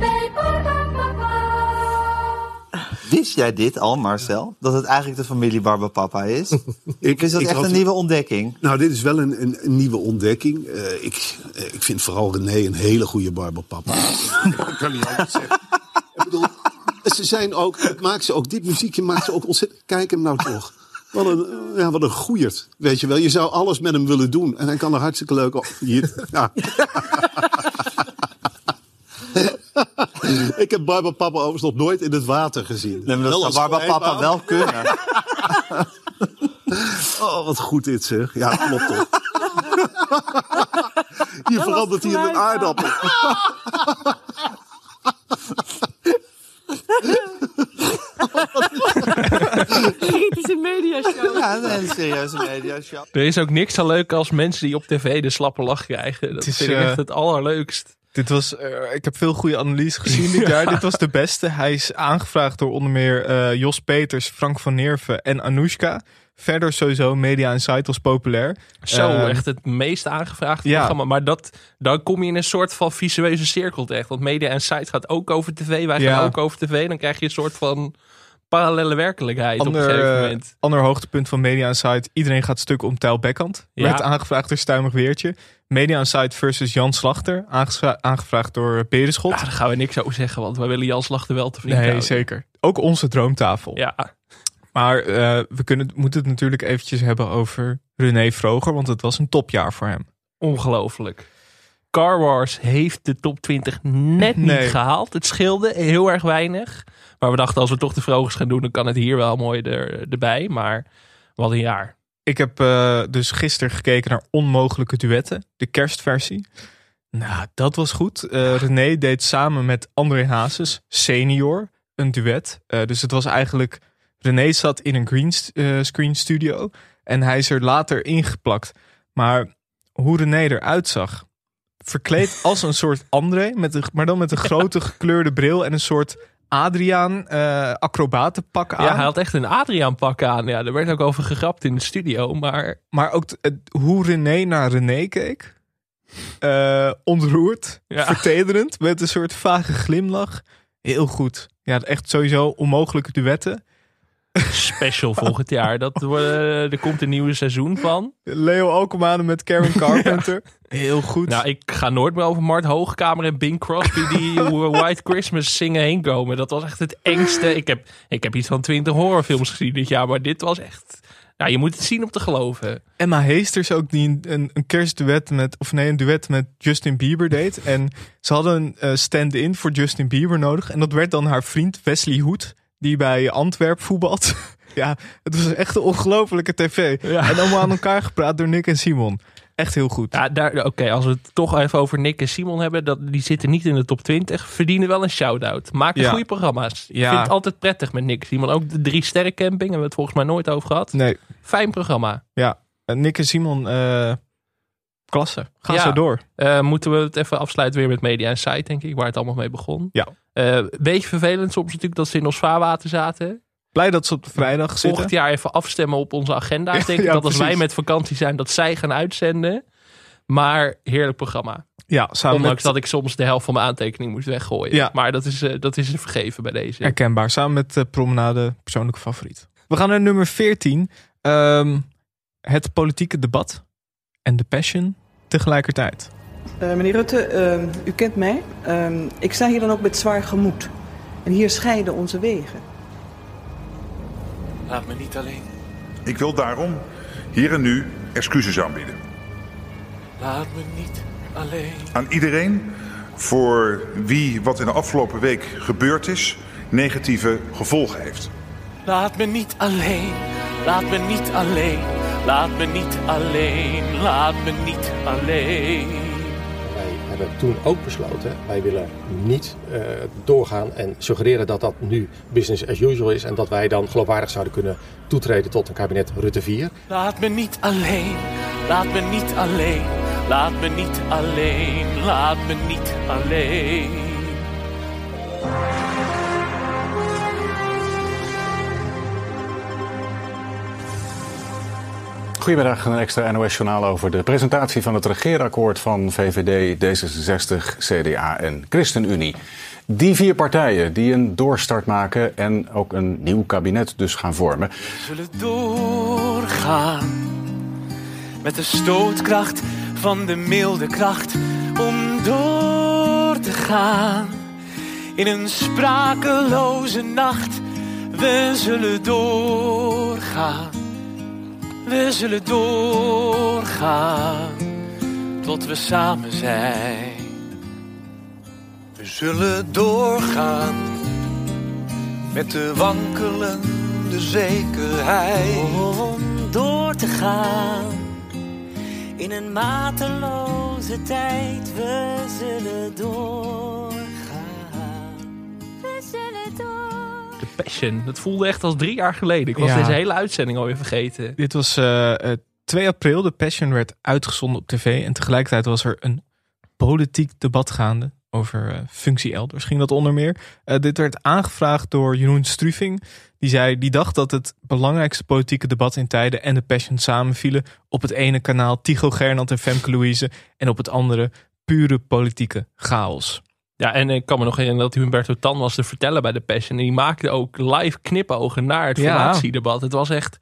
Speaker 23: Wist jij dit al, Marcel? Dat het eigenlijk de familie Barbapapa is?
Speaker 22: Ik,
Speaker 23: is dat
Speaker 22: ik
Speaker 23: echt
Speaker 22: had-
Speaker 23: een nieuwe ontdekking?
Speaker 22: Nou, dit is wel een, een, een nieuwe ontdekking. Eh, ik, eh, ik vind vooral René een hele goede barbapapa. Ik kan niet anders zeggen. Ik bedoel, ze zijn ook, het maakt ze ook, dit muziekje maakt ze ook ontzettend. Kijk hem nou toch. Wat een, ja, wat een goeierd. Weet je wel, je zou alles met hem willen doen. En hij kan er hartstikke leuk op. Hier, ja. Ik heb Barbapapa overigens nog nooit in het water gezien.
Speaker 23: Nee, maar dat
Speaker 22: Wel
Speaker 23: zou Barbapapa wel kunnen.
Speaker 22: Oh, wat goed dit zeg. Ja, klopt toch. Hier verandert hij in een aardappel.
Speaker 5: mediashow.
Speaker 23: Ja, een hele serieuze mediashow.
Speaker 4: Er is ook niks zo leuk als mensen die op tv de slappe lach krijgen. Dat
Speaker 3: is,
Speaker 4: vind ik
Speaker 3: eh,
Speaker 4: echt het allerleukst.
Speaker 3: Dit was, eh, ik heb veel goede analyses gezien dit jaar. Dit was de beste. Hij is aangevraagd door onder meer eh, Jos Peters, Frank van Neerven en Anoushka. Verder sowieso Media Insight was populair.
Speaker 4: Zo,
Speaker 3: Eh,
Speaker 4: echt het meest aangevraagde
Speaker 3: ja.
Speaker 4: programma. Maar dat, dan kom je in een soort van visueuze cirkel terecht. Want Media en Site gaat ook over tv. Wij
Speaker 3: Ja.
Speaker 4: gaan ook over tv. Dan krijg je een soort van parallele werkelijkheid op een
Speaker 3: Ander,
Speaker 4: gegeven
Speaker 3: eh,
Speaker 4: moment.
Speaker 3: ander hoogtepunt van Media Insight. Iedereen gaat stuk om Tijl Bekkant.
Speaker 4: Ja.
Speaker 3: Werd aangevraagd door Stuimig Weertje. Media Insight versus Jan Slachter. Aangevra- aangevraagd door Berenschot.
Speaker 4: Ja, daar gaan we niks over zeggen. Want wij willen Jan Slachter wel te vriend
Speaker 3: nee,
Speaker 4: houden.
Speaker 3: zeker. Ook onze droomtafel.
Speaker 4: Ja,
Speaker 3: Maar eh, we kunnen, moeten het natuurlijk eventjes hebben over René Vroger. Want het was een topjaar voor hem.
Speaker 4: ongelooflijk. Car Wars heeft de top 20 net
Speaker 3: Nee.
Speaker 4: niet gehaald. Het scheelde heel erg weinig. Maar we dachten, als we toch de vrogers gaan doen, dan kan het hier wel mooi er, erbij. Maar wat een jaar.
Speaker 3: Ik heb eh, dus gisteren gekeken naar Onmogelijke Duetten. De kerstversie. Nou, dat was goed. Eh, René deed samen met André Hazes, senior, een duet. Eh, dus het was eigenlijk... René zat in een green screen studio. En hij is er later ingeplakt. Maar hoe René eruit zag... Verkleed als een soort André, met een, maar dan met een grote gekleurde bril en een soort Adriaan eh acrobatenpak aan.
Speaker 4: Ja, hij had echt een Adriaan pak aan. Ja, er werd ook over gegrapt in de studio. Maar
Speaker 3: Maar ook hoe René naar René keek. Eh, ontroerd,
Speaker 4: Ja.
Speaker 3: vertederend, met een soort vage glimlach. Heel goed. Ja, echt sowieso onmogelijke duetten.
Speaker 4: Special volgend jaar. Dat, worden- er komt een nieuwe seizoen van.
Speaker 3: Leo Alkmanen met Karen Carpenter. Heel goed.
Speaker 4: Nou, ik ga nooit meer over Mart Hoogkamer en Bing Crosby die White Christmas zingen heen komen. Dat was echt het engste. Ik heb, ik heb iets van twintig horrorfilms gezien dit jaar, maar dit was echt... Nou, je moet het zien om te geloven.
Speaker 3: Emma Heesters ook die een, een, een kerstduet met, of nee, een duet met Justin Bieber deed. En ze hadden een eh, stand-in voor Justin Bieber nodig. En dat werd dan haar vriend Wesley Hoed, die bij Antwerp voetbalt. ja, het was echt een ongelofelijke tv. En allemaal aan elkaar gepraat door Nick en Simon. Echt heel goed.
Speaker 4: Ja, daar, oké, als we het toch even over Nick en Simon hebben, dat, die zitten niet in de top 20, verdienen wel een shout-out. Maken
Speaker 3: Ja.
Speaker 4: goede programma's. Ik
Speaker 3: Ja.
Speaker 4: vind het altijd prettig met Nick en Simon. Ook de drie sterren camping hebben we het volgens mij nooit over gehad.
Speaker 3: Nee.
Speaker 4: Fijn programma.
Speaker 3: Ja, Nick en Simon, eh, klasse. Ga
Speaker 4: Ja.
Speaker 3: zo door.
Speaker 4: Eh, moeten we het even afsluiten weer met Media en Site, denk ik, waar het allemaal mee begon.
Speaker 3: Ja.
Speaker 4: Eh beetje vervelend soms natuurlijk dat ze in ons vaarwater zaten.
Speaker 3: Blij dat ze op de vrijdag zitten.
Speaker 4: Volgend jaar even afstemmen op onze agenda's. Denk ik
Speaker 3: Ja,
Speaker 4: dat als wij met vakantie zijn, dat zij gaan uitzenden. Maar heerlijk programma.
Speaker 3: Ja, samen
Speaker 4: Ondanks
Speaker 3: met,
Speaker 4: dat ik soms de helft van mijn aantekening moest weggooien.
Speaker 3: Ja.
Speaker 4: Maar dat is, eh, dat is vergeven bij deze.
Speaker 3: herkenbaar. Samen met Promenade, persoonlijke favoriet. We gaan naar nummer 14. Ehm, het politieke debat en de passion tegelijkertijd.
Speaker 25: Eh, meneer Rutte, eh, u kent mij. Eh, ik sta hier dan ook met zwaar gemoed. En hier scheiden onze wegen.
Speaker 26: Laat me niet alleen.
Speaker 27: Ik wil daarom hier en nu excuses aanbieden.
Speaker 26: Laat me niet alleen.
Speaker 27: Aan iedereen voor wie wat in de afgelopen week gebeurd is negatieve gevolgen heeft.
Speaker 26: Laat me niet alleen. Laat me niet alleen. Laat me niet alleen. Laat me niet alleen.
Speaker 28: Wij hebben toen ook besloten, wij willen niet eh, doorgaan en suggereren dat dat nu business as usual is en dat wij dan geloofwaardig zouden kunnen toetreden tot een kabinet Rutte 4.
Speaker 26: Laat me niet alleen. Laat me niet alleen. Laat me niet alleen. Laat me niet alleen.
Speaker 29: Goedemiddag, een extra NOS-journaal over de presentatie van het regeerakkoord van VVD, D66, CDA en ChristenUnie. Die vier partijen die een doorstart maken en ook een nieuw kabinet dus gaan vormen.
Speaker 26: We zullen doorgaan met de stootkracht van de milde kracht om door te gaan in een sprakeloze nacht. We zullen doorgaan, we zullen doorgaan tot we samen zijn.
Speaker 18: We zullen doorgaan met de wankelende zekerheid.
Speaker 30: Om door te gaan in een mateloze tijd. We zullen doorgaan. We zullen door.
Speaker 4: Passion. Dat voelde echt als drie jaar geleden. Ik was
Speaker 3: Ja.
Speaker 4: deze hele uitzending alweer vergeten.
Speaker 3: Dit was eh, eh, 2 april. De Passion werd uitgezonden op tv. En tegelijkertijd was er een politiek debat gaande. Over eh, functie elders ging dat onder meer. Eh, dit werd aangevraagd door Jeroen Struving. Die zei, die dacht dat het belangrijkste politieke debat in tijden en de Passion samenvielen. Op het ene kanaal Tycho Gernand en Femke Louise. En op het andere pure politieke chaos.
Speaker 4: Ja, en ik kan me nog herinneren dat Humberto Tan was te vertellen bij de Passion. En die maakte ook live knipogen naar het formatiedebat. Het was echt...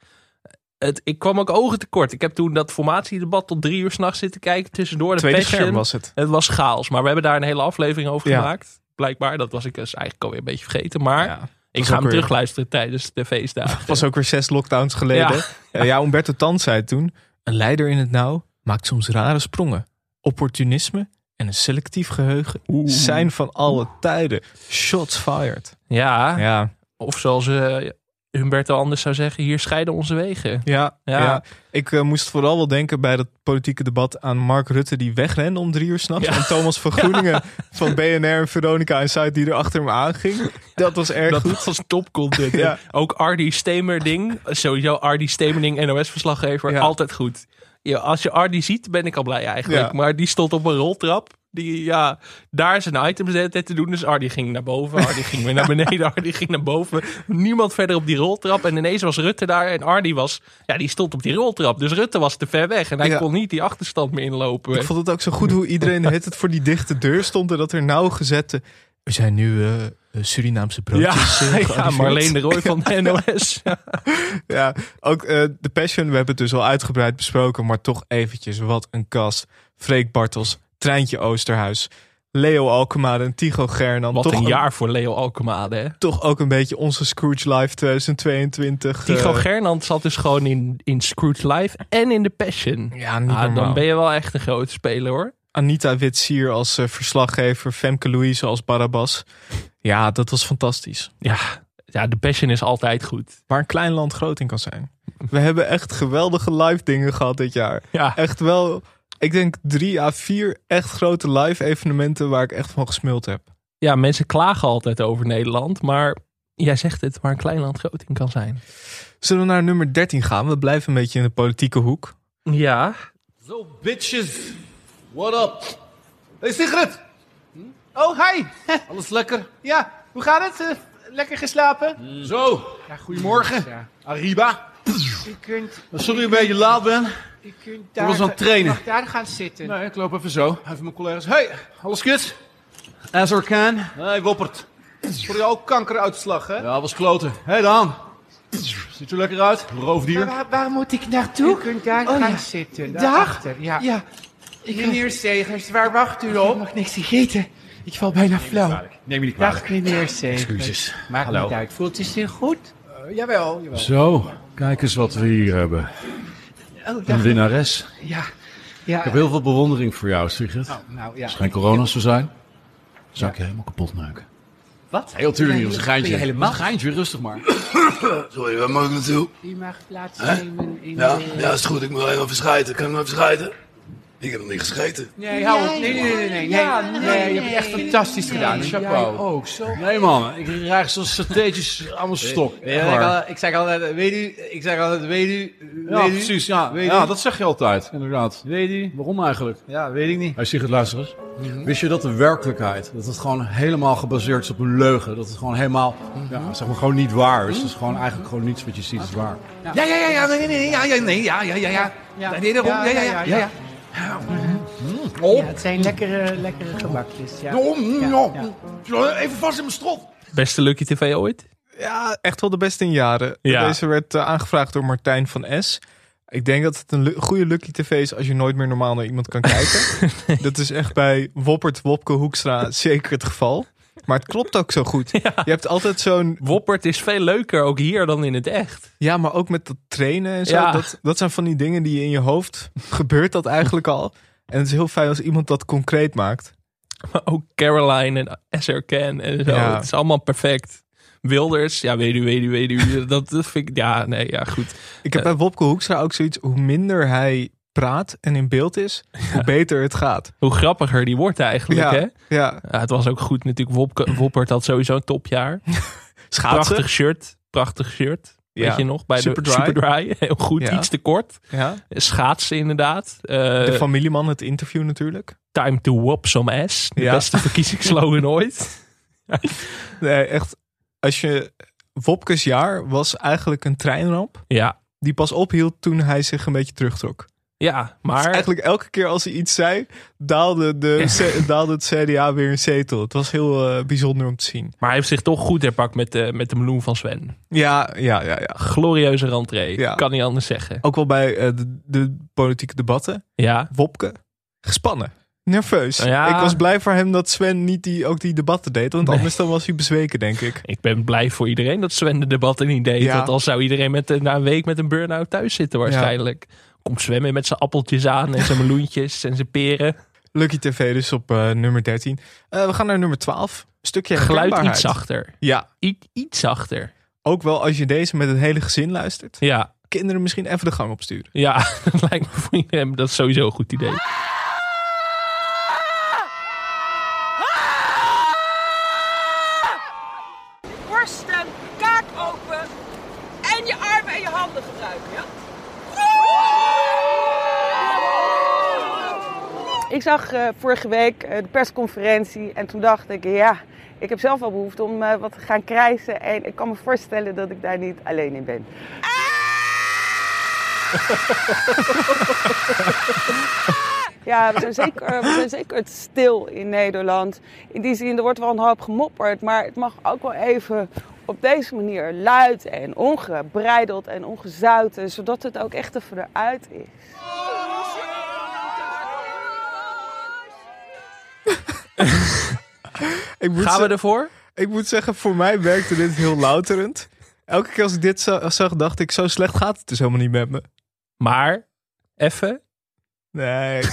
Speaker 4: Het, ik kwam ook ogen tekort. Ik heb toen dat formatiedebat tot drie uur s'nachts zitten kijken. Tussendoor de
Speaker 3: Tweede
Speaker 4: Passion.
Speaker 3: scherm was het.
Speaker 4: Het was chaos. Maar we hebben daar een hele aflevering over
Speaker 3: Ja.
Speaker 4: gemaakt. Blijkbaar. Dat was ik dus eigenlijk alweer een beetje vergeten. Maar ik ga hem
Speaker 3: weer-
Speaker 4: terugluisteren tijdens de feestdagen.
Speaker 3: Het was ook weer zes lockdowns geleden.
Speaker 4: Ja.
Speaker 3: Ja, ja Umberto Tan zei toen... Een leider in het nauw maakt soms rare sprongen. Opportunisme en een selectief geheugen zijn van alle tijden. Shots fired.
Speaker 4: Ja.
Speaker 3: Ja.
Speaker 4: Of zoals eh, Humberto anders zou zeggen, hier scheiden onze wegen.
Speaker 3: Ja, ja.
Speaker 4: Ja.
Speaker 3: ik eh, moest vooral wel denken bij dat politieke debat aan Mark Rutte die wegrende om drie uur s'nachts.
Speaker 4: Ja.
Speaker 3: En Thomas van Groeningen van BNR en Veronica en Zuid die er achter hem aanging. Dat was erg
Speaker 4: dat
Speaker 3: goed.
Speaker 4: was topcontent.
Speaker 3: Ja.
Speaker 4: Ook Ardy Stemerding, sowieso Ardy Stemerding, NOS-verslaggever, altijd goed. Ja, als je Ardy ziet, ben ik al blij eigenlijk.
Speaker 3: Ja.
Speaker 4: Maar die stond op een roltrap. Die, ja, daar zijn items de hele tijd te doen. Dus Ardy ging naar boven, Ardy ging weer naar beneden, Ardy ging naar boven. Niemand verder op die roltrap. En ineens was Rutte daar en Ardy was, ja, die stond op die roltrap. Dus Rutte was te ver weg en hij
Speaker 3: Ja.
Speaker 4: kon niet die achterstand meer inlopen.
Speaker 3: Ik vond het ook zo goed hoe iedereen het het voor die dichte deur stond en dat er nauwgezette. Er zijn nu eh, eh, Surinaamse broodjes.
Speaker 4: Ja,
Speaker 3: eh,
Speaker 4: ja. Marleen de Rooij van de NOS.
Speaker 3: ja, ook de Passion, we hebben het dus al uitgebreid besproken, maar toch eventjes, wat een kast. Freek Bartels, Treintje Oosterhuis, Leo Alkemaar en Tycho Gernand.
Speaker 4: Wat
Speaker 3: toch
Speaker 4: een jaar voor Leo Alkemade, hè?
Speaker 3: Toch ook een beetje onze Scrooge Live 2022.
Speaker 4: Tycho
Speaker 3: eh,
Speaker 4: Gernand zat dus gewoon in, in Scrooge Live en in The Passion.
Speaker 3: Ja, niet
Speaker 4: Ah, dan ben je wel echt een grote speler, hoor.
Speaker 3: Anita Witsier als eh, verslaggever, Femke Louise als Barabbas. Ja, dat was fantastisch.
Speaker 4: Ja, ja, The Passion is altijd goed.
Speaker 3: Waar een klein land groot in kan zijn. We hebben echt geweldige live dingen gehad dit jaar.
Speaker 4: Ja.
Speaker 3: Echt wel, ik denk drie à vier echt grote live evenementen waar ik echt van gesmuld heb.
Speaker 4: Ja, mensen klagen altijd over Nederland, maar jij zegt het, waar een klein land groot in kan zijn.
Speaker 3: Zullen we naar nummer 13 gaan? We blijven een beetje in de politieke hoek.
Speaker 4: Ja.
Speaker 18: Zo, bitches. What up? Hey Sigrid. Oh, hi. Alles lekker? Ja, hoe gaat het? Eh, lekker geslapen? Zo. Ja, goedemorgen. Arriba.
Speaker 31: U kunt,
Speaker 18: Sorry ik een beetje laat ben.
Speaker 31: u kunt
Speaker 18: Ik
Speaker 31: daar,
Speaker 18: was aan het trainen.
Speaker 31: mag daar gaan zitten.
Speaker 18: Nee, ik loop even zo. Even mijn collega's. Hey, alles goed? As er can. Hey, Woppert. Voor jou ook kankeruitslag, hè? Ja, was kloten. Hey, Daan. Ziet er lekker uit. Roofdier.
Speaker 31: Waar, waar moet ik naartoe? U kunt daar
Speaker 18: Oh,
Speaker 31: gaan
Speaker 18: ja.
Speaker 31: zitten.
Speaker 18: Daar?
Speaker 31: Daarachter, ja.
Speaker 18: Ja.
Speaker 31: Meneer Segers, waar wacht u op? Ik mag niks gegeten. Ik val bijna flauw.
Speaker 18: Neem me niet
Speaker 31: Dag meneer Segers.
Speaker 18: Excuses.
Speaker 31: Maakt
Speaker 18: Hallo.
Speaker 31: niet uit. Voelt u zich goed? jawel, jawel.
Speaker 32: Zo, kijk eens wat we hier hebben.
Speaker 31: Oh,
Speaker 32: Een winnares.
Speaker 31: Ja. ja.
Speaker 32: Ik heb heel veel bewondering voor jou, Sigrid.
Speaker 31: Oh, nou ja.
Speaker 32: Als er geen corona zou zijn, zou ik je helemaal kapot maken.
Speaker 31: Wat?
Speaker 32: Heel tuurlijk niet, dat is een geintje.
Speaker 31: helemaal-
Speaker 32: geintje, rustig maar.
Speaker 33: Sorry, waar moet ik naartoe?
Speaker 31: U mag plaats
Speaker 33: Hè?
Speaker 31: nemen in
Speaker 33: Ja,
Speaker 31: de...
Speaker 33: ja, is goed. Ik moet even verschijten. Kan ik nog even verschijten? Ik heb nog niet gescheten.
Speaker 31: Nee, hou op. Nee, nee, nee, nee. nee,
Speaker 32: Ja,
Speaker 31: nee,
Speaker 32: nee,
Speaker 31: je hebt echt fantastisch gedaan. Chapeau.
Speaker 32: Jij
Speaker 31: ook. Zo.
Speaker 32: Nee man, ik krijg zo'n strategisch aan mijn stok. Echt
Speaker 21: ik,
Speaker 32: waar.
Speaker 21: al- ik zeg altijd, weet u, ik zeg altijd, weet u,
Speaker 32: Ja,
Speaker 21: u?
Speaker 32: precies. Ja,
Speaker 21: Weet
Speaker 32: ja
Speaker 21: u?
Speaker 32: dat zeg je altijd, inderdaad.
Speaker 21: Weet u?
Speaker 32: Waarom eigenlijk?
Speaker 21: Ja, weet ik niet.
Speaker 32: Hij zegt het luister eens. Wist je dat de werkelijkheid, dat het gewoon helemaal gebaseerd is op een leugen? Dat het gewoon helemaal, ja, zeg maar gewoon niet waar is. Het is gewoon eigenlijk gewoon niets wat je ziet is waar.
Speaker 21: Ja, ja, ja, ja, nee, nee, nee, ja, ja, nee, ja, ja, ja, ja.
Speaker 31: Ja.
Speaker 21: Nee, daarom, ja, ja, ja, ja. Ja.
Speaker 31: Ja, het zijn lekkere, lekkere gebakjes. Ja.
Speaker 21: Oh, ja. Even vast in mijn strot.
Speaker 4: Beste Lucky TV ooit?
Speaker 3: Ja, echt wel de beste in jaren.
Speaker 4: Ja.
Speaker 3: Deze werd eh, aangevraagd door Martijn van S. Ik denk dat het een goede Lucky TV is als je nooit meer normaal naar iemand kan kijken. Dat is echt bij Woppert, Wopke, Hoekstra zeker het geval. Maar het klopt ook zo goed. Je hebt altijd zo'n...
Speaker 4: Woppert is veel leuker ook hier dan in het echt.
Speaker 3: Ja, maar ook met dat trainen en zo.
Speaker 4: Ja.
Speaker 3: Dat, dat zijn van die dingen die in je hoofd... gebeurt dat eigenlijk al. En het is heel fijn als iemand dat concreet maakt.
Speaker 4: Maar ook Caroline en SR Ken en zo.
Speaker 3: Ja.
Speaker 4: Het is allemaal perfect. Wilders, ja, weet u, weet u, weet u. Dat, dat vind ik, ja, nee, ja, goed.
Speaker 3: Ik heb bij Wopke Hoekstra ook zoiets... hoe minder hij praat en in beeld is... hoe beter het gaat.
Speaker 4: Hoe grappiger die wordt eigenlijk,
Speaker 3: Ja,
Speaker 4: hè?
Speaker 3: ja.
Speaker 4: het was ook goed natuurlijk. Wopke, Woppert had sowieso een topjaar.
Speaker 3: Schaatsen.
Speaker 4: Prachtig shirt. Prachtig shirt.
Speaker 3: Ja.
Speaker 4: Weet je nog? Bij de Superdry. Heel goed.
Speaker 3: Ja.
Speaker 4: Iets te kort.
Speaker 3: Ja.
Speaker 4: Schaatsen inderdaad. Eh,
Speaker 3: De familieman, het interview natuurlijk.
Speaker 4: Time to whoop some ass. De
Speaker 3: Ja.
Speaker 4: beste verkiezingsslogan ooit.
Speaker 3: Nee, echt. Als je... Wopkes jaar was eigenlijk een treinramp.
Speaker 4: Ja.
Speaker 3: Die pas ophield toen hij zich een beetje terugtrok.
Speaker 4: Ja,
Speaker 3: Dus
Speaker 4: maar...
Speaker 3: eigenlijk elke keer als hij iets zei, daalde, de, daalde het CDA weer een zetel. Het was heel eh, bijzonder om te zien.
Speaker 4: Maar hij heeft zich toch goed herpakt met de, met de meloen van Sven.
Speaker 3: Ja, ja, ja. ja.
Speaker 4: Glorieuze rentree.
Speaker 3: Ja.
Speaker 4: Kan niet anders zeggen.
Speaker 3: Ook wel bij eh, de, de politieke debatten.
Speaker 4: Ja.
Speaker 3: Wopke, gespannen. Nerveus.
Speaker 4: Ja.
Speaker 3: Ik was blij voor hem dat Sven niet die, ook die debatten deed. Want
Speaker 4: Nee.
Speaker 3: anders dan was hij bezweken, denk ik.
Speaker 4: Ik ben blij voor iedereen dat Sven de debatten niet deed.
Speaker 3: Ja.
Speaker 4: Want al zou iedereen met, na een week met een burn-out thuis zitten waarschijnlijk. Komt zwemmen met zijn appeltjes aan en zijn meloentjes en zijn peren.
Speaker 3: Lucky TV dus op eh, nummer 13. Eh, we gaan naar nummer 12. Een stukje
Speaker 4: Geluid iets zachter.
Speaker 3: Ja.
Speaker 4: I- iets zachter.
Speaker 3: Ook wel als je deze met het hele gezin luistert.
Speaker 4: Ja.
Speaker 3: Kinderen misschien even de gang opsturen.
Speaker 4: Ja, dat lijkt me voor iedereen. Dat is sowieso een goed idee.
Speaker 5: Borsten, kaak open en je armen en je handen gebruiken, ja?
Speaker 34: Ik zag eh, vorige week eh, de persconferentie en toen dacht ik, ja, ik heb zelf wel behoefte om eh, wat te gaan krijsen. En ik kan me voorstellen dat ik daar niet alleen in ben. Ja, we zijn, zeker, we zijn zeker het stil in Nederland. In die zin, er wordt wel een hoop gemopperd, maar het mag ook wel even op deze manier luid en ongebreideld en ongezouten, zodat het ook echt even eruit is.
Speaker 3: Ik moet
Speaker 4: Gaan we ervoor?
Speaker 3: Ik moet zeggen, voor mij werkte dit heel louterend. Elke keer als ik dit za- zag, dacht ik, zo slecht gaat het dus helemaal niet met me.
Speaker 4: Maar, even.
Speaker 3: Nee.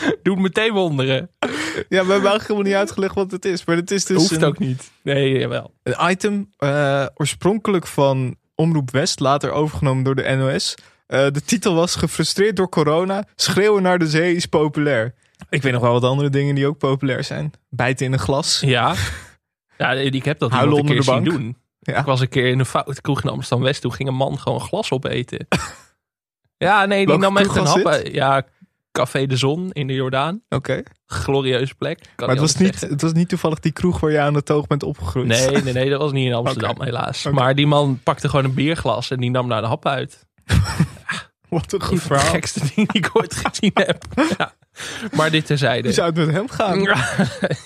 Speaker 4: Doe meteen wonderen.
Speaker 3: Ja, we hebben eigenlijk helemaal niet uitgelegd wat het is. Maar het is dus
Speaker 4: Hoeft
Speaker 3: een,
Speaker 4: ook niet. Nee, jawel.
Speaker 3: een item eh, oorspronkelijk van Omroep West, later overgenomen door de NOS. Eh, de titel was Gefrustreerd door corona, schreeuwen naar de zee is populair. Ik weet nog wel wat andere dingen die ook populair zijn. Bijten in een glas.
Speaker 4: Ja. Ja, ik heb dat
Speaker 3: Huilen
Speaker 4: een keer zien doen.
Speaker 3: Ja.
Speaker 4: Ik was een keer in een fout kroeg in Amsterdam West. Toen ging een man gewoon glas opeten. ja, nee, die
Speaker 3: Welke
Speaker 4: nam echt een hap. Ja, Café de Zon in de Jordaan.
Speaker 3: Oké.
Speaker 4: Glorieuze plek. Kan
Speaker 3: Maar het was, niet,
Speaker 4: zeggen.
Speaker 3: het was niet toevallig die kroeg waar je aan de toog bent opgegroeid.
Speaker 4: Nee, nee, nee, dat was niet in Amsterdam helaas. Maar die man pakte gewoon een bierglas en die nam daar de hap uit.
Speaker 3: Wat een goed
Speaker 4: van de
Speaker 3: verhaal.
Speaker 4: gekste dingen die ik ooit gezien heb. Ja. Maar dit terzijde.
Speaker 3: Hoe zou het met hem gaan?
Speaker 4: Ja,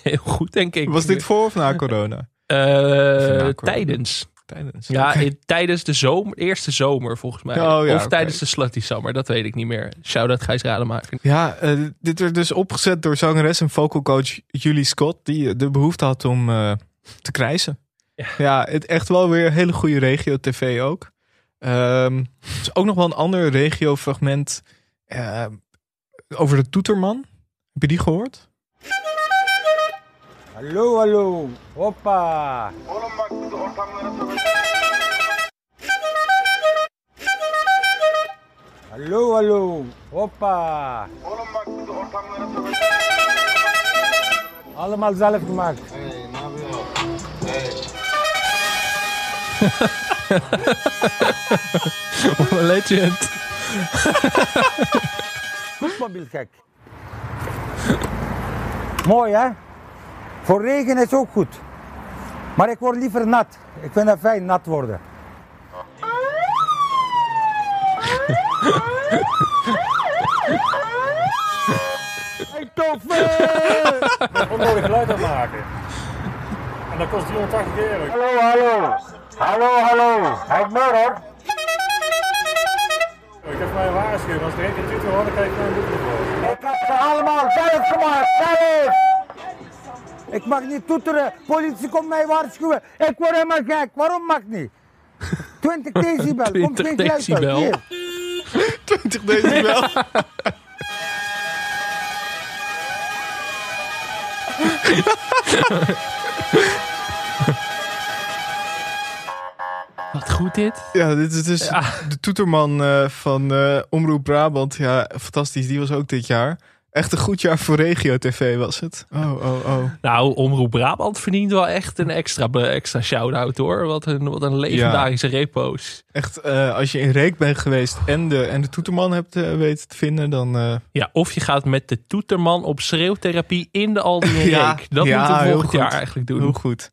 Speaker 4: heel goed, denk ik.
Speaker 3: Was dit voor of na corona?
Speaker 4: Eh,
Speaker 3: corona.
Speaker 4: tijdens.
Speaker 3: Tijdens.
Speaker 4: Ja, in- tijdens de zomer, eerste zomer volgens mij.
Speaker 3: Oh, ja,
Speaker 4: of tijdens de Slutty Summer, dat weet ik niet meer. Shout-out Gijs Rademaker.
Speaker 3: Ja, eh, dit werd dus opgezet door zangeres en vocal coach Julie Scott, die de behoefte had om eh, te krijsen. Ja, het echt wel weer een hele goede regio-tv ook. Ehm, er is ook nog wel een ander regio-fragment eh, over de toeterman. Heb je die gehoord?
Speaker 35: Hallo, hallo. Hoppa. Hallo, hallo. Hoppa. Allemaal zelf gemaakt.
Speaker 4: What a legend.
Speaker 35: Voetmobiel gek. Mooi hè? Voor regen is ook goed. Maar ik word liever nat. Ik vind het fijn nat worden. Hey toffe!
Speaker 36: Onnodig geluid aan maken. En dat kost 380 euro.
Speaker 35: Hallo, hallo. Hallo, hallo. Hij hoor.
Speaker 36: Ik heb mij waarschuwen. Als er één keer tutor hoor, dan krijg ik een boete voor.
Speaker 35: Ik heb ze allemaal zelf gemaakt, zelf! Ik mag niet toeteren, politie komt mij waarschuwen. Ik word helemaal gek, waarom mag niet? 20 decibel, komt
Speaker 4: 20
Speaker 35: geen geluid uit.
Speaker 4: decibel.
Speaker 35: Hier.
Speaker 3: 20 decibel.
Speaker 4: goed dit.
Speaker 3: Ja, dit is dus de toeterman eh, van eh, Omroep Brabant. Ja, fantastisch. Die was ook dit jaar. Echt een goed jaar voor regio-tv was het. Oh, oh, oh.
Speaker 4: Nou, Omroep Brabant verdient wel echt een extra, extra shout-out hoor. Wat een, wat een legendarische repo's.
Speaker 3: Echt, eh, als je in Reek bent geweest en de, en de toeterman hebt weten te vinden, dan... eh,
Speaker 4: Ja, of je gaat met de toeterman op schreeuwtherapie in de Aldi in
Speaker 3: Ja,
Speaker 4: Reek. Dat
Speaker 3: ja,
Speaker 4: moeten we volgend jaar eigenlijk doen.
Speaker 3: Heel goed.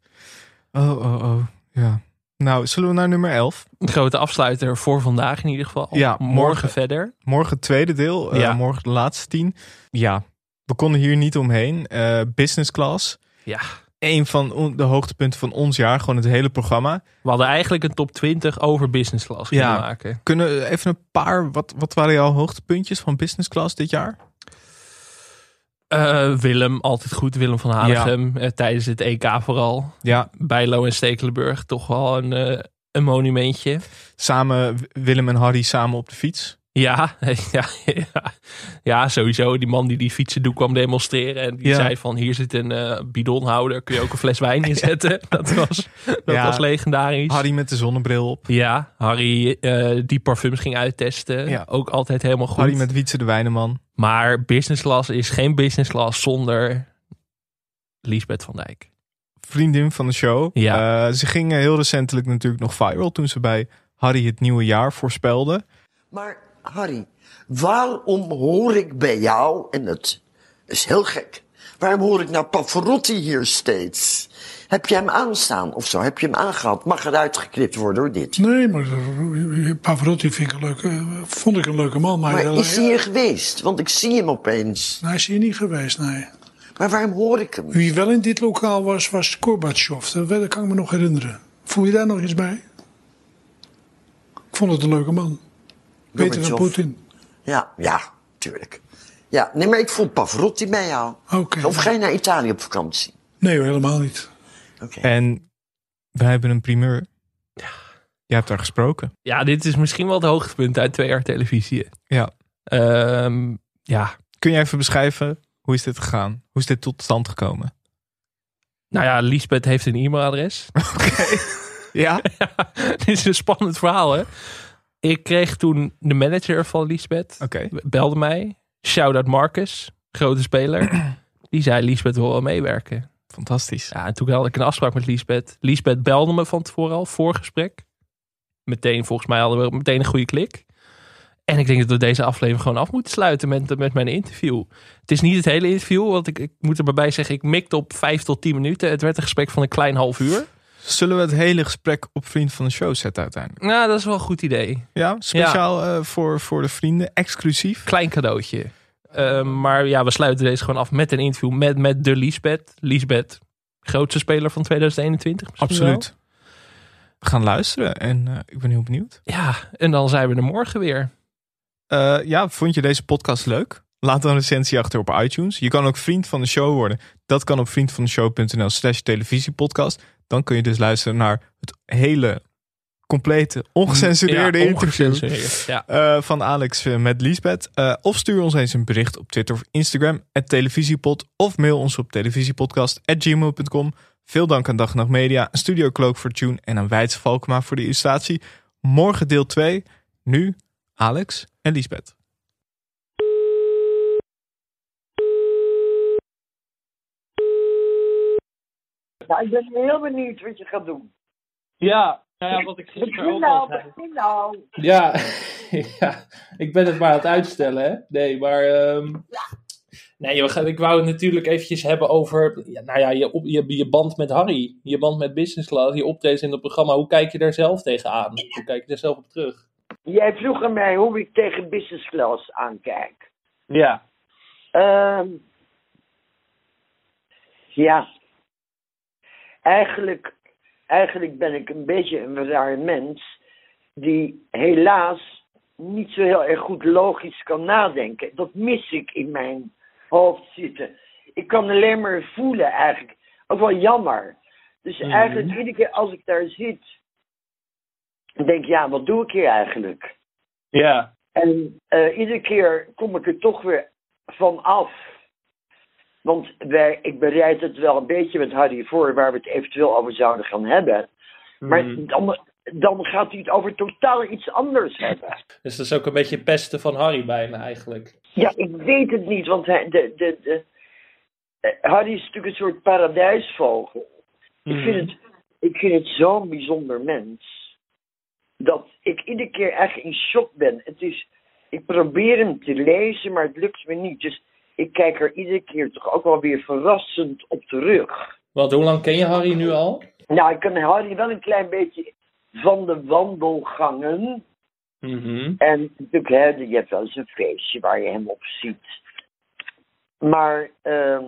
Speaker 3: Oh, oh, oh. Ja. Nou, zullen we naar nummer 11?
Speaker 4: Een grote afsluiter voor vandaag in ieder geval.
Speaker 3: Ja,
Speaker 4: morgen,
Speaker 3: morgen.
Speaker 4: verder.
Speaker 3: Morgen het tweede deel. eh,
Speaker 4: Ja.
Speaker 3: Morgen de laatste tien. Ja, we konden hier niet omheen. Eh, business class.
Speaker 4: Ja.
Speaker 3: Een van de hoogtepunten van ons jaar. Gewoon het hele programma.
Speaker 4: We hadden eigenlijk een top 20 over business class kunnen
Speaker 3: Ja.
Speaker 4: maken.
Speaker 3: Kunnen we even een paar... Wat, wat waren jouw hoogtepuntjes van business class dit jaar?
Speaker 4: Eh, Willem, altijd goed. Willem van Hanegem. eh, tijdens het EK vooral.
Speaker 3: Ja.
Speaker 4: Bijlo en Stekelenburg. Toch wel een, eh, een monumentje.
Speaker 3: Samen, Willem en Harry samen op de fiets.
Speaker 4: Ja, ja, ja, ja, sowieso. Die man die die fietsendoek kwam demonstreren. En die
Speaker 3: Ja.
Speaker 4: zei van hier zit een eh, bidonhouder. Kun je ook een fles wijn inzetten. Dat was, dat
Speaker 3: Ja.
Speaker 4: was legendarisch.
Speaker 3: Harry met de zonnebril op.
Speaker 4: Ja, Harry eh, die parfums ging uittesten.
Speaker 3: Ja.
Speaker 4: Ook altijd helemaal goed.
Speaker 3: Harry met Wietse de Wijneman.
Speaker 4: Maar business class is geen business class zonder Liesbeth van Dijk.
Speaker 3: Vriendin van de show.
Speaker 4: Ja.
Speaker 3: Eh, ze ging eh, heel recentelijk natuurlijk nog viral toen ze bij Harry het nieuwe jaar voorspelde.
Speaker 37: Maar Harry, waarom hoor ik bij jou, en dat is heel gek, waarom hoor ik nou Pavarotti hier steeds? Heb je hem aanstaan of zo? Heb je hem aangehad? Mag eruit geknipt worden door dit?
Speaker 38: Nee, maar eh, Pavarotti vind ik een leuke, vond ik een leuke man. Maar,
Speaker 37: Maar
Speaker 38: eh,
Speaker 37: is hij hier geweest? Want ik zie hem opeens.
Speaker 38: Hij is hier niet geweest, nee.
Speaker 37: Maar waarom hoor ik hem?
Speaker 38: Wie wel in dit lokaal was, was Gorbachev. Dat, kan ik me nog herinneren. Voel je daar nog iets bij? Ik vond het een leuke man. Beter dan. Poetin.
Speaker 37: Ja, ja, tuurlijk. Ja, nee, maar ik voel Pavarotti bij jou.
Speaker 38: Oké.
Speaker 37: Of ga je naar Italië op vakantie?
Speaker 38: Nee hoor, helemaal niet.
Speaker 3: En wij hebben een primeur. Je hebt daar gesproken.
Speaker 4: Ja, dit is misschien wel het hoogtepunt uit twee jaar televisie.
Speaker 3: Ja.
Speaker 4: Ehm, ja.
Speaker 3: Kun je even beschrijven, hoe is dit gegaan? Hoe is dit tot stand gekomen?
Speaker 4: Nou ja, Liesbeth heeft een e-mailadres.
Speaker 3: Ja?
Speaker 4: Dit is een spannend verhaal, hè? Ik kreeg toen de manager van Liesbeth.
Speaker 3: Oké.
Speaker 4: Belde mij. Shout-out Marcus, grote speler. Die zei, Liesbeth wil wel meewerken.
Speaker 3: Fantastisch.
Speaker 4: Ja, en toen had ik een afspraak met Liesbeth. Liesbeth belde me van tevoren al, voorgesprek. Meteen, volgens mij hadden we meteen een goede klik. En ik denk dat we deze aflevering gewoon af moeten sluiten met, met mijn interview. Het is niet het hele interview, want ik, ik moet er maar bij zeggen, ik mikte op vijf tot tien minuten. Het werd een gesprek van een klein half uur.
Speaker 3: Zullen we het hele gesprek op Vriend van de Show zetten uiteindelijk?
Speaker 4: Nou, dat is wel een goed idee.
Speaker 3: Ja, speciaal eh, voor, voor de vrienden, exclusief.
Speaker 4: Klein cadeautje. Uh, maar ja, we sluiten deze gewoon af met een interview met, met de Liesbeth. Liesbeth, grootste speler van 2021.
Speaker 3: Absoluut. Wel. We gaan luisteren en uh, ik ben heel benieuwd.
Speaker 4: Ja, en dan zijn we er morgen weer.
Speaker 3: Ja, vond je deze podcast leuk? Laat een recensie achter op iTunes. Je kan ook vriend van de show worden. Dat kan op vriendvandeshow.nl slash televisiepodcast. Dan kun je dus luisteren naar het hele complete, ongecensureerde
Speaker 4: ja,
Speaker 3: interview
Speaker 4: ja.
Speaker 3: uh, van Alex met Liesbeth. Uh, of stuur ons eens een bericht op Twitter of Instagram, televisiepod. Of mail ons op televisiepodcast.gmail.com. Veel dank aan Dag Nacht Media, Studio Cloak voor Tune en aan Weidse Valkma voor de illustratie. Morgen deel 2. Nu Alex en Liesbeth.
Speaker 37: Ja, ik ben heel benieuwd wat je gaat doen.
Speaker 4: Ja, nou ja, wat ik gisteren ook al zei.
Speaker 37: Begin nou.
Speaker 4: Ja, ja, ik ben het maar aan het uitstellen, hè? Nee, maar... Um... Nee, ik wou het natuurlijk eventjes hebben over ja, nou ja, je, je, je band met Harry. Je band met Business Class, je optreedt in het programma. Hoe kijk je daar zelf tegenaan? Hoe kijk je daar zelf op terug?
Speaker 37: Jij vroeg aan mij hoe ik tegen Business Class aankijk.
Speaker 4: Ja.
Speaker 37: Um, ja. Eigenlijk, eigenlijk ben ik een beetje een raar mens die helaas niet zo heel erg goed logisch kan nadenken. Dat mis ik in mijn hoofd zitten. Ik kan alleen maar voelen eigenlijk. Ook wel jammer. Dus mm. eigenlijk iedere keer als ik daar zit, denk ik, ja, wat doe ik hier eigenlijk?
Speaker 4: Ja.
Speaker 37: En uh, iedere keer kom ik er toch weer van af. Want wij, ik bereid het wel een beetje met Harry voor waar we het eventueel over zouden gaan hebben. Mm. Maar dan, dan gaat hij het over totaal iets anders hebben.
Speaker 4: Dus dat is ook een beetje pesten van Harry bijna eigenlijk.
Speaker 37: Ja, ik weet het niet, want hij, de, de, de, eh, Harry is natuurlijk een soort paradijsvogel. Ik vind het, ik vind het zo'n bijzonder mens. Dat ik iedere keer echt in shock ben. Het is, ik probeer hem te lezen, maar het lukt me niet. Dus ik kijk er iedere keer toch ook wel weer verrassend op terug.
Speaker 4: Want hoe lang ken je Harry nu al?
Speaker 37: Nou, ik ken Harry wel een klein beetje van de wandelgangen.
Speaker 4: Mhm.
Speaker 37: En natuurlijk, hè, je hebt wel eens een feestje waar je hem op ziet. Maar ehm,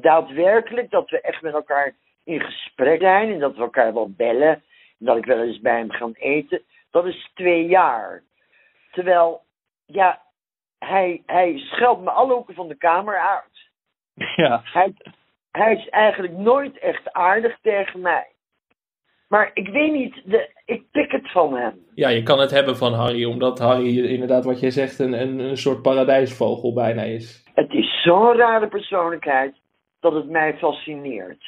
Speaker 37: daadwerkelijk dat we echt met elkaar in gesprek zijn en dat we elkaar wel bellen. En dat ik wel eens bij hem ga eten. Dat is twee jaar. Terwijl, ja, hij, hij scheldt me alle hoeken van de kamer uit.
Speaker 4: Ja.
Speaker 37: Hij, hij is eigenlijk nooit echt aardig tegen mij. Maar ik weet niet, de, ik pik het van hem.
Speaker 4: Ja, je kan het hebben van Harry, omdat Harry inderdaad wat jij zegt een, een, een soort paradijsvogel bijna is.
Speaker 37: Het is zo'n rare persoonlijkheid dat het mij fascineert.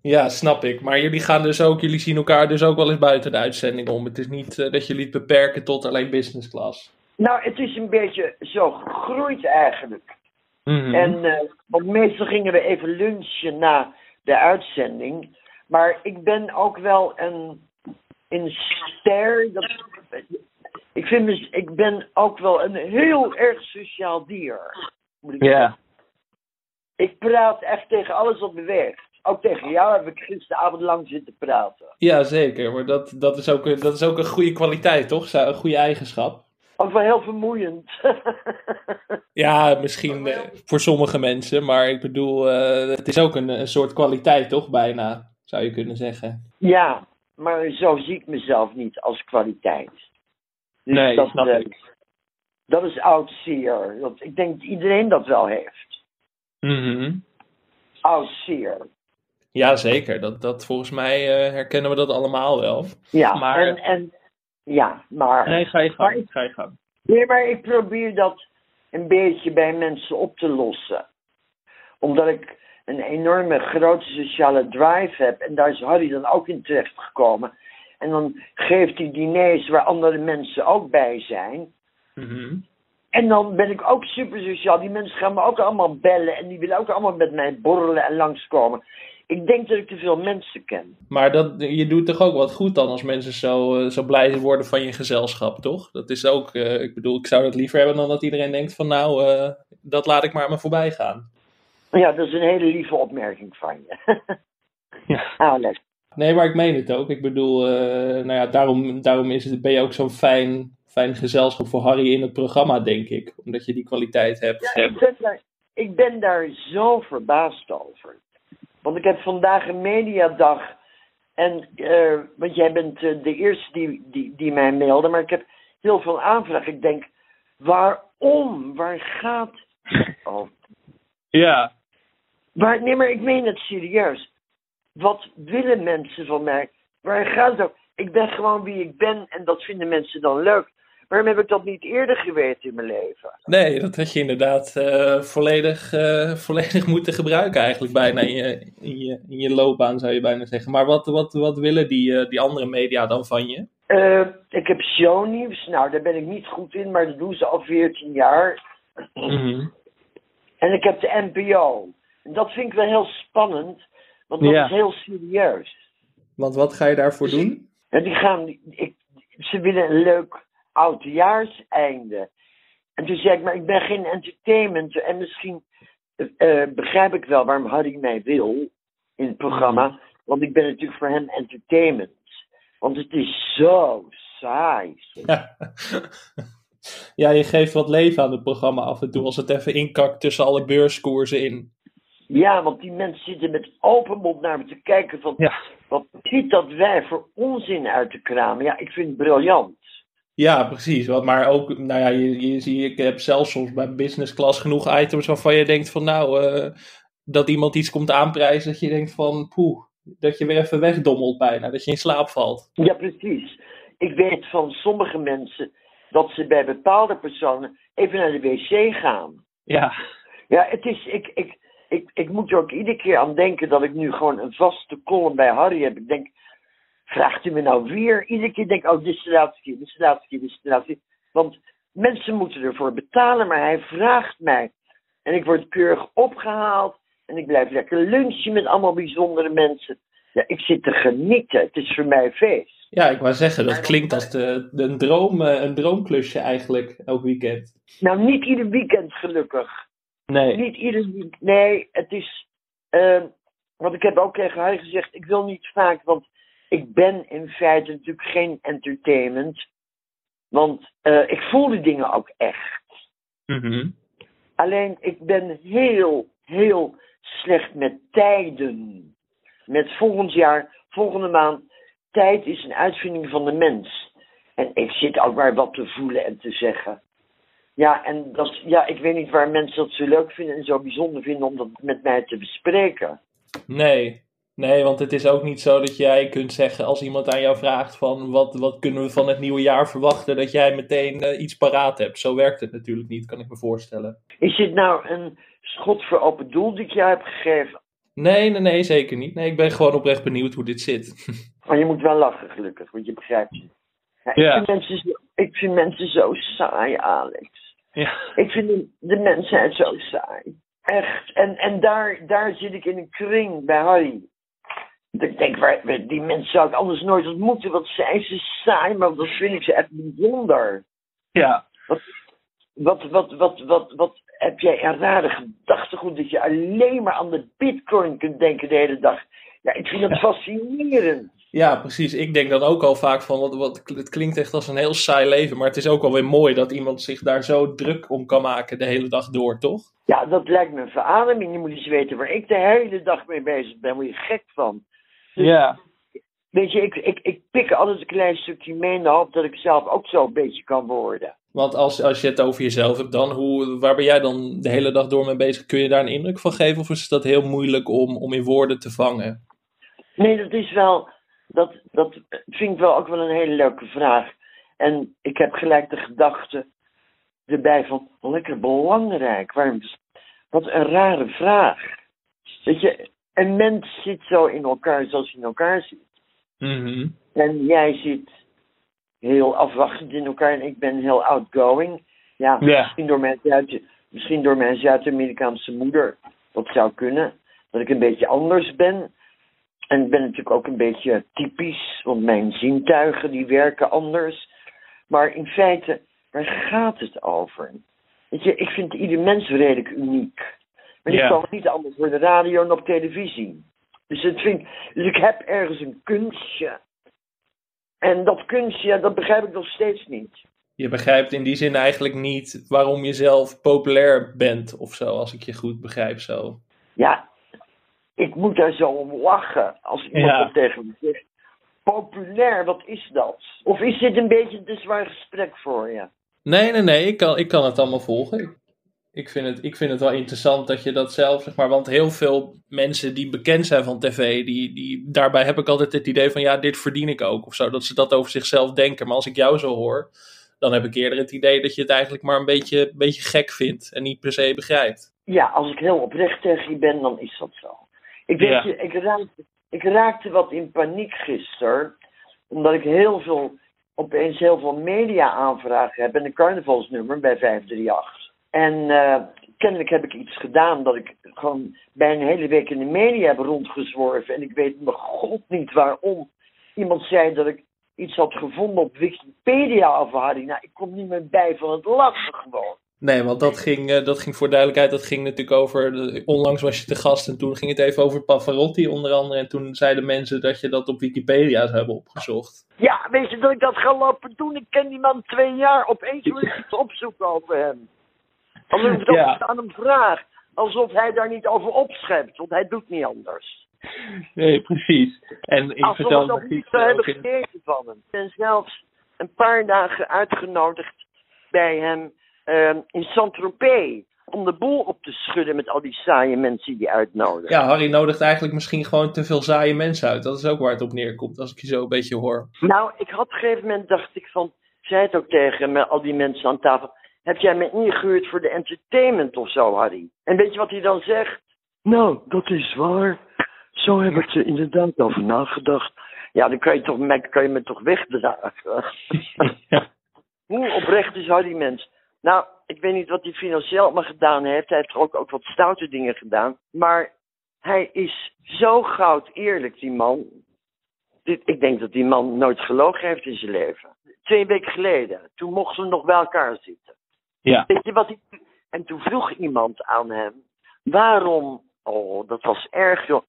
Speaker 4: Ja, snap ik. Maar jullie gaan dus ook, jullie zien elkaar dus ook wel eens buiten de uitzending om. Het is niet eh, dat jullie het beperken tot alleen business class.
Speaker 37: Nou, het is een beetje zo gegroeid eigenlijk.
Speaker 4: Mhm.
Speaker 37: En, eh, want meestal gingen we even lunchen na de uitzending. Maar ik ben ook wel een, een ster. Dat, ik, vind mez- ik ben ook wel een heel erg sociaal dier. Moet ik zeggen. Ik praat echt tegen alles wat beweegt. Ook tegen jou heb ik gisteravond lang zitten praten.
Speaker 4: Ja, zeker. Maar dat, dat, is ook, dat is ook een goede kwaliteit, toch? Een goede eigenschap.
Speaker 37: Ook wel heel vermoeiend.
Speaker 4: Ja, misschien eh, voor sommige mensen. Maar ik bedoel, eh, het is ook een, een soort kwaliteit, toch? Bijna, zou je kunnen zeggen.
Speaker 37: ja, maar zo zie ik mezelf niet als kwaliteit. Dus
Speaker 4: Nee,
Speaker 37: dat,
Speaker 4: snap
Speaker 37: eh,
Speaker 4: ik.
Speaker 37: Dat is oud-zeer. Dat- Ik denk dat iedereen dat wel heeft.
Speaker 4: Mhm.
Speaker 37: Oud-zeer.
Speaker 4: Ja, zeker. Dat, dat, volgens mij eh, herkennen we dat allemaal wel.
Speaker 37: Ja,
Speaker 4: Maar-
Speaker 37: en, en ja, maar...
Speaker 4: Nee, ga je gang.
Speaker 37: Maar ik-
Speaker 4: Ga je gang.
Speaker 37: Nee, maar ik probeer dat een beetje bij mensen op te lossen. Omdat ik een enorme grote sociale drive heb. En daar is Harry dan ook in terecht gekomen. En dan geeft hij diners waar andere mensen ook bij zijn.
Speaker 4: Mhm.
Speaker 37: En dan ben ik ook super sociaal. Die mensen gaan me ook allemaal bellen. En die willen ook allemaal met mij borrelen en langskomen. Ik denk dat ik te veel mensen ken.
Speaker 4: Maar dat, je doet toch ook wat goed dan als mensen zo, eh, zo blij worden van je gezelschap, toch? Dat is ook, eh, ik bedoel, ik zou dat liever hebben dan dat iedereen denkt van nou, eh, dat laat ik maar aan me voorbij gaan.
Speaker 37: Ja, dat is een hele lieve opmerking van je.
Speaker 4: Ja.
Speaker 37: Alex.
Speaker 4: Nee, maar ik meen het ook. Ik bedoel, nou ja, daarom, daarom is het, ben je ook zo'n fijn, fijn gezelschap voor Harry in het programma, denk ik. Omdat je die kwaliteit hebt.
Speaker 37: Ja, ik, ben daar, ik ben daar zo verbaasd over. Want ik heb vandaag een mediadag. En, eh, want jij bent eh, de eerste die, die, die mij mailde. Maar ik heb heel veel aanvragen. Ik denk, waarom? Waar gaat het over?
Speaker 4: Ja.
Speaker 37: Waar, nee, maar ik meen het serieus. Wat willen mensen van mij? Waar gaat het over? Ik ben gewoon wie ik ben en dat vinden mensen dan leuk. Waarom heb ik dat niet eerder geweten in mijn leven?
Speaker 4: Nee, dat had je inderdaad eh, volledig, eh, volledig moeten gebruiken eigenlijk bijna in je, in, je, in je loopbaan zou je bijna zeggen. Maar wat, wat, wat willen die, eh, die andere media dan van je?
Speaker 37: Eh, ik heb shownieuws. Nou, daar ben ik niet goed in, maar dat doen ze al 14 jaar. En ik heb de NPO. En dat vind ik wel heel spannend, want dat
Speaker 4: Ja.
Speaker 37: is heel serieus.
Speaker 4: Want wat ga je daarvoor doen?
Speaker 37: En die gaan, ik, ze willen een leuk oudjaarseinde. En toen zei ik, maar ik ben geen entertainment. En misschien eh, begrijp ik wel waarom Harry mij wil in het programma. Want ik ben natuurlijk voor hem entertainment. Want het is zo saai.
Speaker 4: Ja. ja, je geeft wat leven aan het programma af en toe als het even inkakt tussen alle beurskoersen in.
Speaker 37: Ja, want die mensen zitten met open mond naar me te kijken van... Wat ziet dat wij voor onzin uit te kramen? Ja, ik vind het briljant.
Speaker 4: Ja, precies. Want, maar ook, nou ja, je, je ziet, ik heb zelfs soms bij business class genoeg items waarvan je denkt van nou, eh, dat iemand iets komt aanprijzen, dat je denkt van poeh, dat je weer even wegdommelt bijna, dat je in slaap valt.
Speaker 37: Ja, precies. Ik weet van sommige mensen dat ze bij bepaalde personen even naar de wc gaan.
Speaker 4: Ja.
Speaker 37: Ja, het is, ik, ik, ik, ik moet er ook iedere keer aan denken dat ik nu gewoon een vaste column bij Harry heb. Ik denk, vraagt u me nou weer? Iedere keer denk ik, oh, dit is de laatste keer, dit is de laatste keer, dit is de laatste keer. Want mensen moeten ervoor betalen, maar hij vraagt mij. En ik word keurig opgehaald. En ik blijf lekker lunchen met allemaal bijzondere mensen. Ja, ik zit te genieten. Het is voor mij feest.
Speaker 4: Ja, ik wou zeggen, dat klinkt als de, de, een, droom, eh, een droomklusje eigenlijk, elk weekend.
Speaker 37: Nou, niet ieder weekend gelukkig.
Speaker 4: Nee.
Speaker 37: Niet ieder weekend. Nee, het is... eh, want ik heb ook tegen haar gezegd, ik wil niet vaak, want ik ben in feite natuurlijk geen entertainment. Want eh, ik voel die dingen ook echt.
Speaker 4: Mhm.
Speaker 37: Alleen ik ben heel, heel slecht met tijden. Met volgend jaar, volgende maand. Tijd is een uitvinding van de mens. En ik zit ook maar wat te voelen en te zeggen. Ja, en dat, ja, ik weet niet waar mensen dat zo leuk vinden en zo bijzonder vinden om dat met mij te bespreken.
Speaker 4: Nee. Nee, want het is ook niet zo dat jij kunt zeggen als iemand aan jou vraagt van wat, wat kunnen we van het nieuwe jaar verwachten, dat jij meteen eh, iets paraat hebt. Zo werkt het natuurlijk niet, kan ik me voorstellen.
Speaker 37: Is dit nou een schot voor open doel die ik jou heb gegeven?
Speaker 4: Nee, nee, nee, zeker niet. Nee, ik ben gewoon oprecht benieuwd hoe dit zit.
Speaker 37: Maar je moet wel lachen, gelukkig, want je begrijpt het. Ja, ik,
Speaker 4: Ja.
Speaker 37: vind mensen zo, ik vind mensen zo saai, Alex.
Speaker 4: Ja.
Speaker 37: Ik vind de, de mensheid zo saai. Echt. En, en daar, daar zit ik in een kring bij Harry. Dat Ik denk, waar, die mensen zou ik anders nooit ontmoeten. Wat zijn ze saai, maar wat vind ik ze echt bijzonder.
Speaker 4: Ja.
Speaker 37: Wat, wat, wat, wat, wat, wat heb jij een rare gedachtegoed dat je alleen maar aan de bitcoin kunt denken de hele dag. Ja, ik vind dat fascinerend.
Speaker 4: Ja, precies. Ik denk dan ook al vaak van, wat, wat, het klinkt echt als een heel saai leven, maar het is ook wel weer mooi dat iemand zich daar zo druk om kan maken de hele dag door, toch?
Speaker 37: Ja, dat lijkt me een verademing. Je moet eens weten waar ik de hele dag mee bezig ben. Daar word je gek van.
Speaker 4: Ja.
Speaker 37: Weet je, ik, ik, ik pik altijd een klein stukje mee in de hoop dat ik zelf ook zo een beetje kan worden.
Speaker 4: Want als, als je het over jezelf hebt, dan hoe, waar ben jij dan de hele dag door mee bezig? Kun je daar een indruk van geven of is dat heel moeilijk om, om in woorden te vangen?
Speaker 37: Nee, dat is wel, dat, dat vind ik wel ook wel een hele leuke vraag. En ik heb gelijk de gedachte erbij van, lekker belangrijk. Waarom, wat een rare vraag. Weet je, een mens zit zo in elkaar zoals hij in elkaar zit.
Speaker 4: Mhm.
Speaker 37: En jij zit heel afwachtend in elkaar en ik ben heel outgoing. Ja. Misschien, door mijn Zuid, misschien door mijn Zuid-Amerikaanse moeder. Dat zou kunnen. Dat ik een beetje anders ben. En ik ben natuurlijk ook een beetje typisch, want mijn zintuigen die werken anders. Maar in feite, waar gaat het over? Weet je, ik vind ieder mens redelijk uniek. Maar
Speaker 4: Ja.
Speaker 37: komen niet allemaal voor de radio en op televisie. Dus, het vind, dus ik heb ergens een kunstje. En dat kunstje, dat begrijp ik nog steeds niet.
Speaker 4: Je begrijpt in die zin eigenlijk niet waarom je zelf populair bent of zo, als ik je goed begrijp zo.
Speaker 37: Ja, ik moet daar zo om lachen als iemand
Speaker 4: Ja.
Speaker 37: dat tegen me zegt. Populair, wat is dat? Of is dit een beetje een te zwaar gesprek voor je?
Speaker 4: Nee, nee, nee, ik kan, ik kan het allemaal volgen. Ik, vind het, ik vind het wel interessant dat je dat zelf, zeg maar, want heel veel mensen die bekend zijn van tv, die, die, daarbij heb ik altijd het idee van, ja, dit verdien ik ook, of zo, dat ze dat over zichzelf denken. Maar als ik jou zo hoor, dan heb ik eerder het idee dat je het eigenlijk maar een beetje, een beetje gek vindt en niet per se begrijpt.
Speaker 37: Ja, als ik heel oprecht tegen je ben, dan is dat zo. Ik weet
Speaker 4: Ja.
Speaker 37: je, ik raakte, ik raakte wat in paniek gisteren, omdat ik heel veel, opeens heel veel media-aanvragen heb en een carnavalsnummer bij 538. En eh, kennelijk heb ik iets gedaan dat ik gewoon bij een hele week in de media heb rondgezworven en ik weet mijn god niet waarom. Iemand zei dat ik iets had gevonden op Wikipedia Harry. Nou, ik kom niet meer bij van het lachen gewoon.
Speaker 4: Nee, want dat ging, eh, dat ging voor duidelijkheid, dat ging natuurlijk over, onlangs was je te gast en toen ging het even over Pavarotti onder andere. En toen zeiden mensen dat je dat op Wikipedia zou hebben opgezocht.
Speaker 37: Ja, weet je dat ik dat ga lopen doen? Ik ken die man twee jaar. Opeens wil ik iets opzoeken over hem. Ik
Speaker 4: Ja.
Speaker 37: dat aan hem vraag. Alsof hij daar niet over opschept, want hij doet niet anders.
Speaker 4: Nee, precies. En ik
Speaker 37: Alsof
Speaker 4: vertelde
Speaker 37: we nog niet
Speaker 4: iets
Speaker 37: zou hebben gegeten van hem. Ik ben zelfs een paar dagen uitgenodigd bij hem ehm, in Saint-Tropez. Om de boel op te schudden met al die saaie mensen die hij uitnodigt.
Speaker 4: Ja, Harry nodigt eigenlijk misschien gewoon te veel saaie mensen uit. Dat is ook waar het op neerkomt, als ik je zo een beetje hoor.
Speaker 37: Nou, ik had op een gegeven moment dacht ik van, zei het ook tegen me, al die mensen aan tafel. Heb jij me ingehuurd voor de entertainment of zo, Harry? En weet je wat hij dan zegt? Nou, dat is waar. Zo heb ik er inderdaad over nagedacht. Ja, dan kan je, toch, kan je me toch wegdragen. Hoe oprecht is Harry Mens? Nou, ik weet niet wat hij financieel allemaal gedaan heeft. Hij heeft ook, ook wat stoute dingen gedaan. Maar hij is zo goud eerlijk, die man. Dit, ik denk dat die man nooit gelogen heeft in zijn leven. Twee weken geleden, toen mochten we nog bij elkaar zitten.
Speaker 4: Ja.
Speaker 37: Weet je wat hij... En toen vroeg iemand aan hem, waarom... Oh, dat was erg, joh.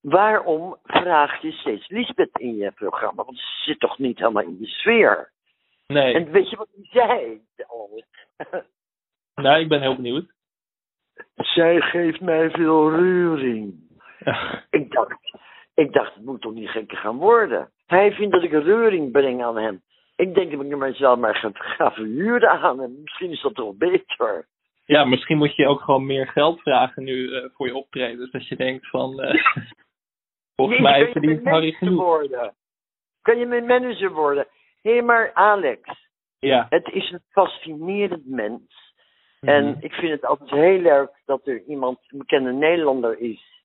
Speaker 37: Waarom vraag je steeds Lisbeth in je programma? Want ze zit toch niet helemaal in de sfeer?
Speaker 4: Nee.
Speaker 37: En weet je wat hij zei? Oh.
Speaker 4: Nou, ik ben heel benieuwd.
Speaker 37: Zij geeft mij veel reuring. Ik dacht, ik dacht, het moet toch niet gekker gaan worden. Hij vindt dat ik een reuring breng aan hem. Ik denk dat ik mezelf maar ga, ga verhuren aan hem. Misschien is dat toch beter.
Speaker 4: Ja, misschien moet je ook gewoon meer geld vragen nu eh, voor je optredens. Dat je denkt van, eh, volgens
Speaker 37: Nee,
Speaker 4: mij verdient Harry genoeg.
Speaker 37: worden? Kan je mijn manager worden? Hé, maar Alex.
Speaker 4: Ja.
Speaker 37: Het is een fascinerend mens.
Speaker 4: Mhm.
Speaker 37: En ik vind het altijd heel leuk dat er iemand, een bekende Nederlander is.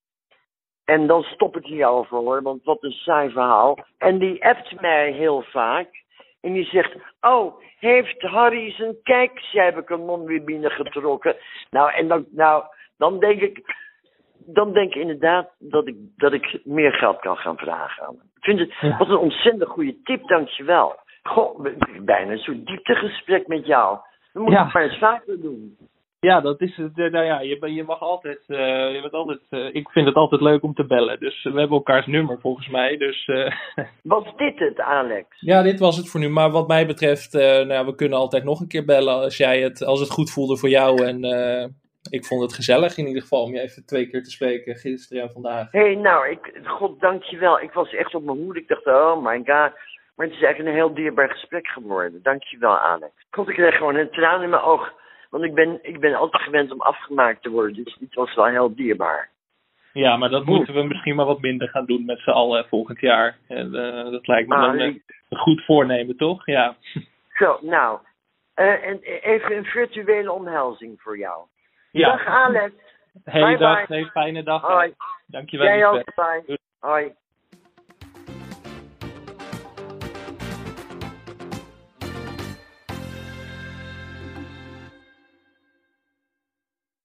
Speaker 37: En dan stop ik hierover hoor, want wat een saai verhaal. En die appt mij heel vaak. En die zegt, oh, heeft Harry zijn kijkcijferkanon weer binnengetrokken? Nou, en dan, nou, dan denk ik, dan denk ik inderdaad dat ik, dat ik meer geld kan gaan vragen aan hem. Ik vind het, wat een ontzettend goede tip, dankjewel. Goh, bijna een soort dieptegesprek met jou. We moeten
Speaker 4: Ja.
Speaker 37: het maar eens vaker doen.
Speaker 4: Ja, dat is het. eh, Nou ja, je, je mag altijd. eh, je bent altijd eh, ik vind het altijd leuk om te bellen. Dus we hebben elkaars nummer volgens mij. Dus. eh,
Speaker 37: Was dit het, Alex?
Speaker 4: ja, dit was het voor nu. Maar wat mij betreft, eh, nou, ja, we kunnen altijd nog een keer bellen als jij het, als het goed voelde voor jou. En eh, ik vond het gezellig in ieder geval om je even twee keer te spreken, gisteren en vandaag.
Speaker 37: Hé, hey, nou, ik, god dankjewel. Ik was echt op mijn hoede. Ik dacht, oh my god. Maar het is eigenlijk een heel dierbaar gesprek geworden. Dankjewel, Alex. God, ik kreeg gewoon een traan in mijn oog. Want ik ben, ik ben altijd gewend om afgemaakt te worden. Dus dit was wel heel dierbaar.
Speaker 4: Ja, maar dat moeten we misschien maar wat minder gaan doen met z'n allen volgend jaar. En, eh, dat lijkt me
Speaker 37: Ah,
Speaker 4: dan eh, een goed voornemen, toch? Ja.
Speaker 37: Zo, nou. eh, en even een virtuele omhelzing voor jou.
Speaker 4: Ja.
Speaker 37: Dag, Alex.
Speaker 4: Hele
Speaker 37: Bye,
Speaker 4: dag,
Speaker 37: bye.
Speaker 4: hele fijne dag.
Speaker 37: Hoi.
Speaker 4: Dankjewel.
Speaker 37: Jij ook, bye. Hoi.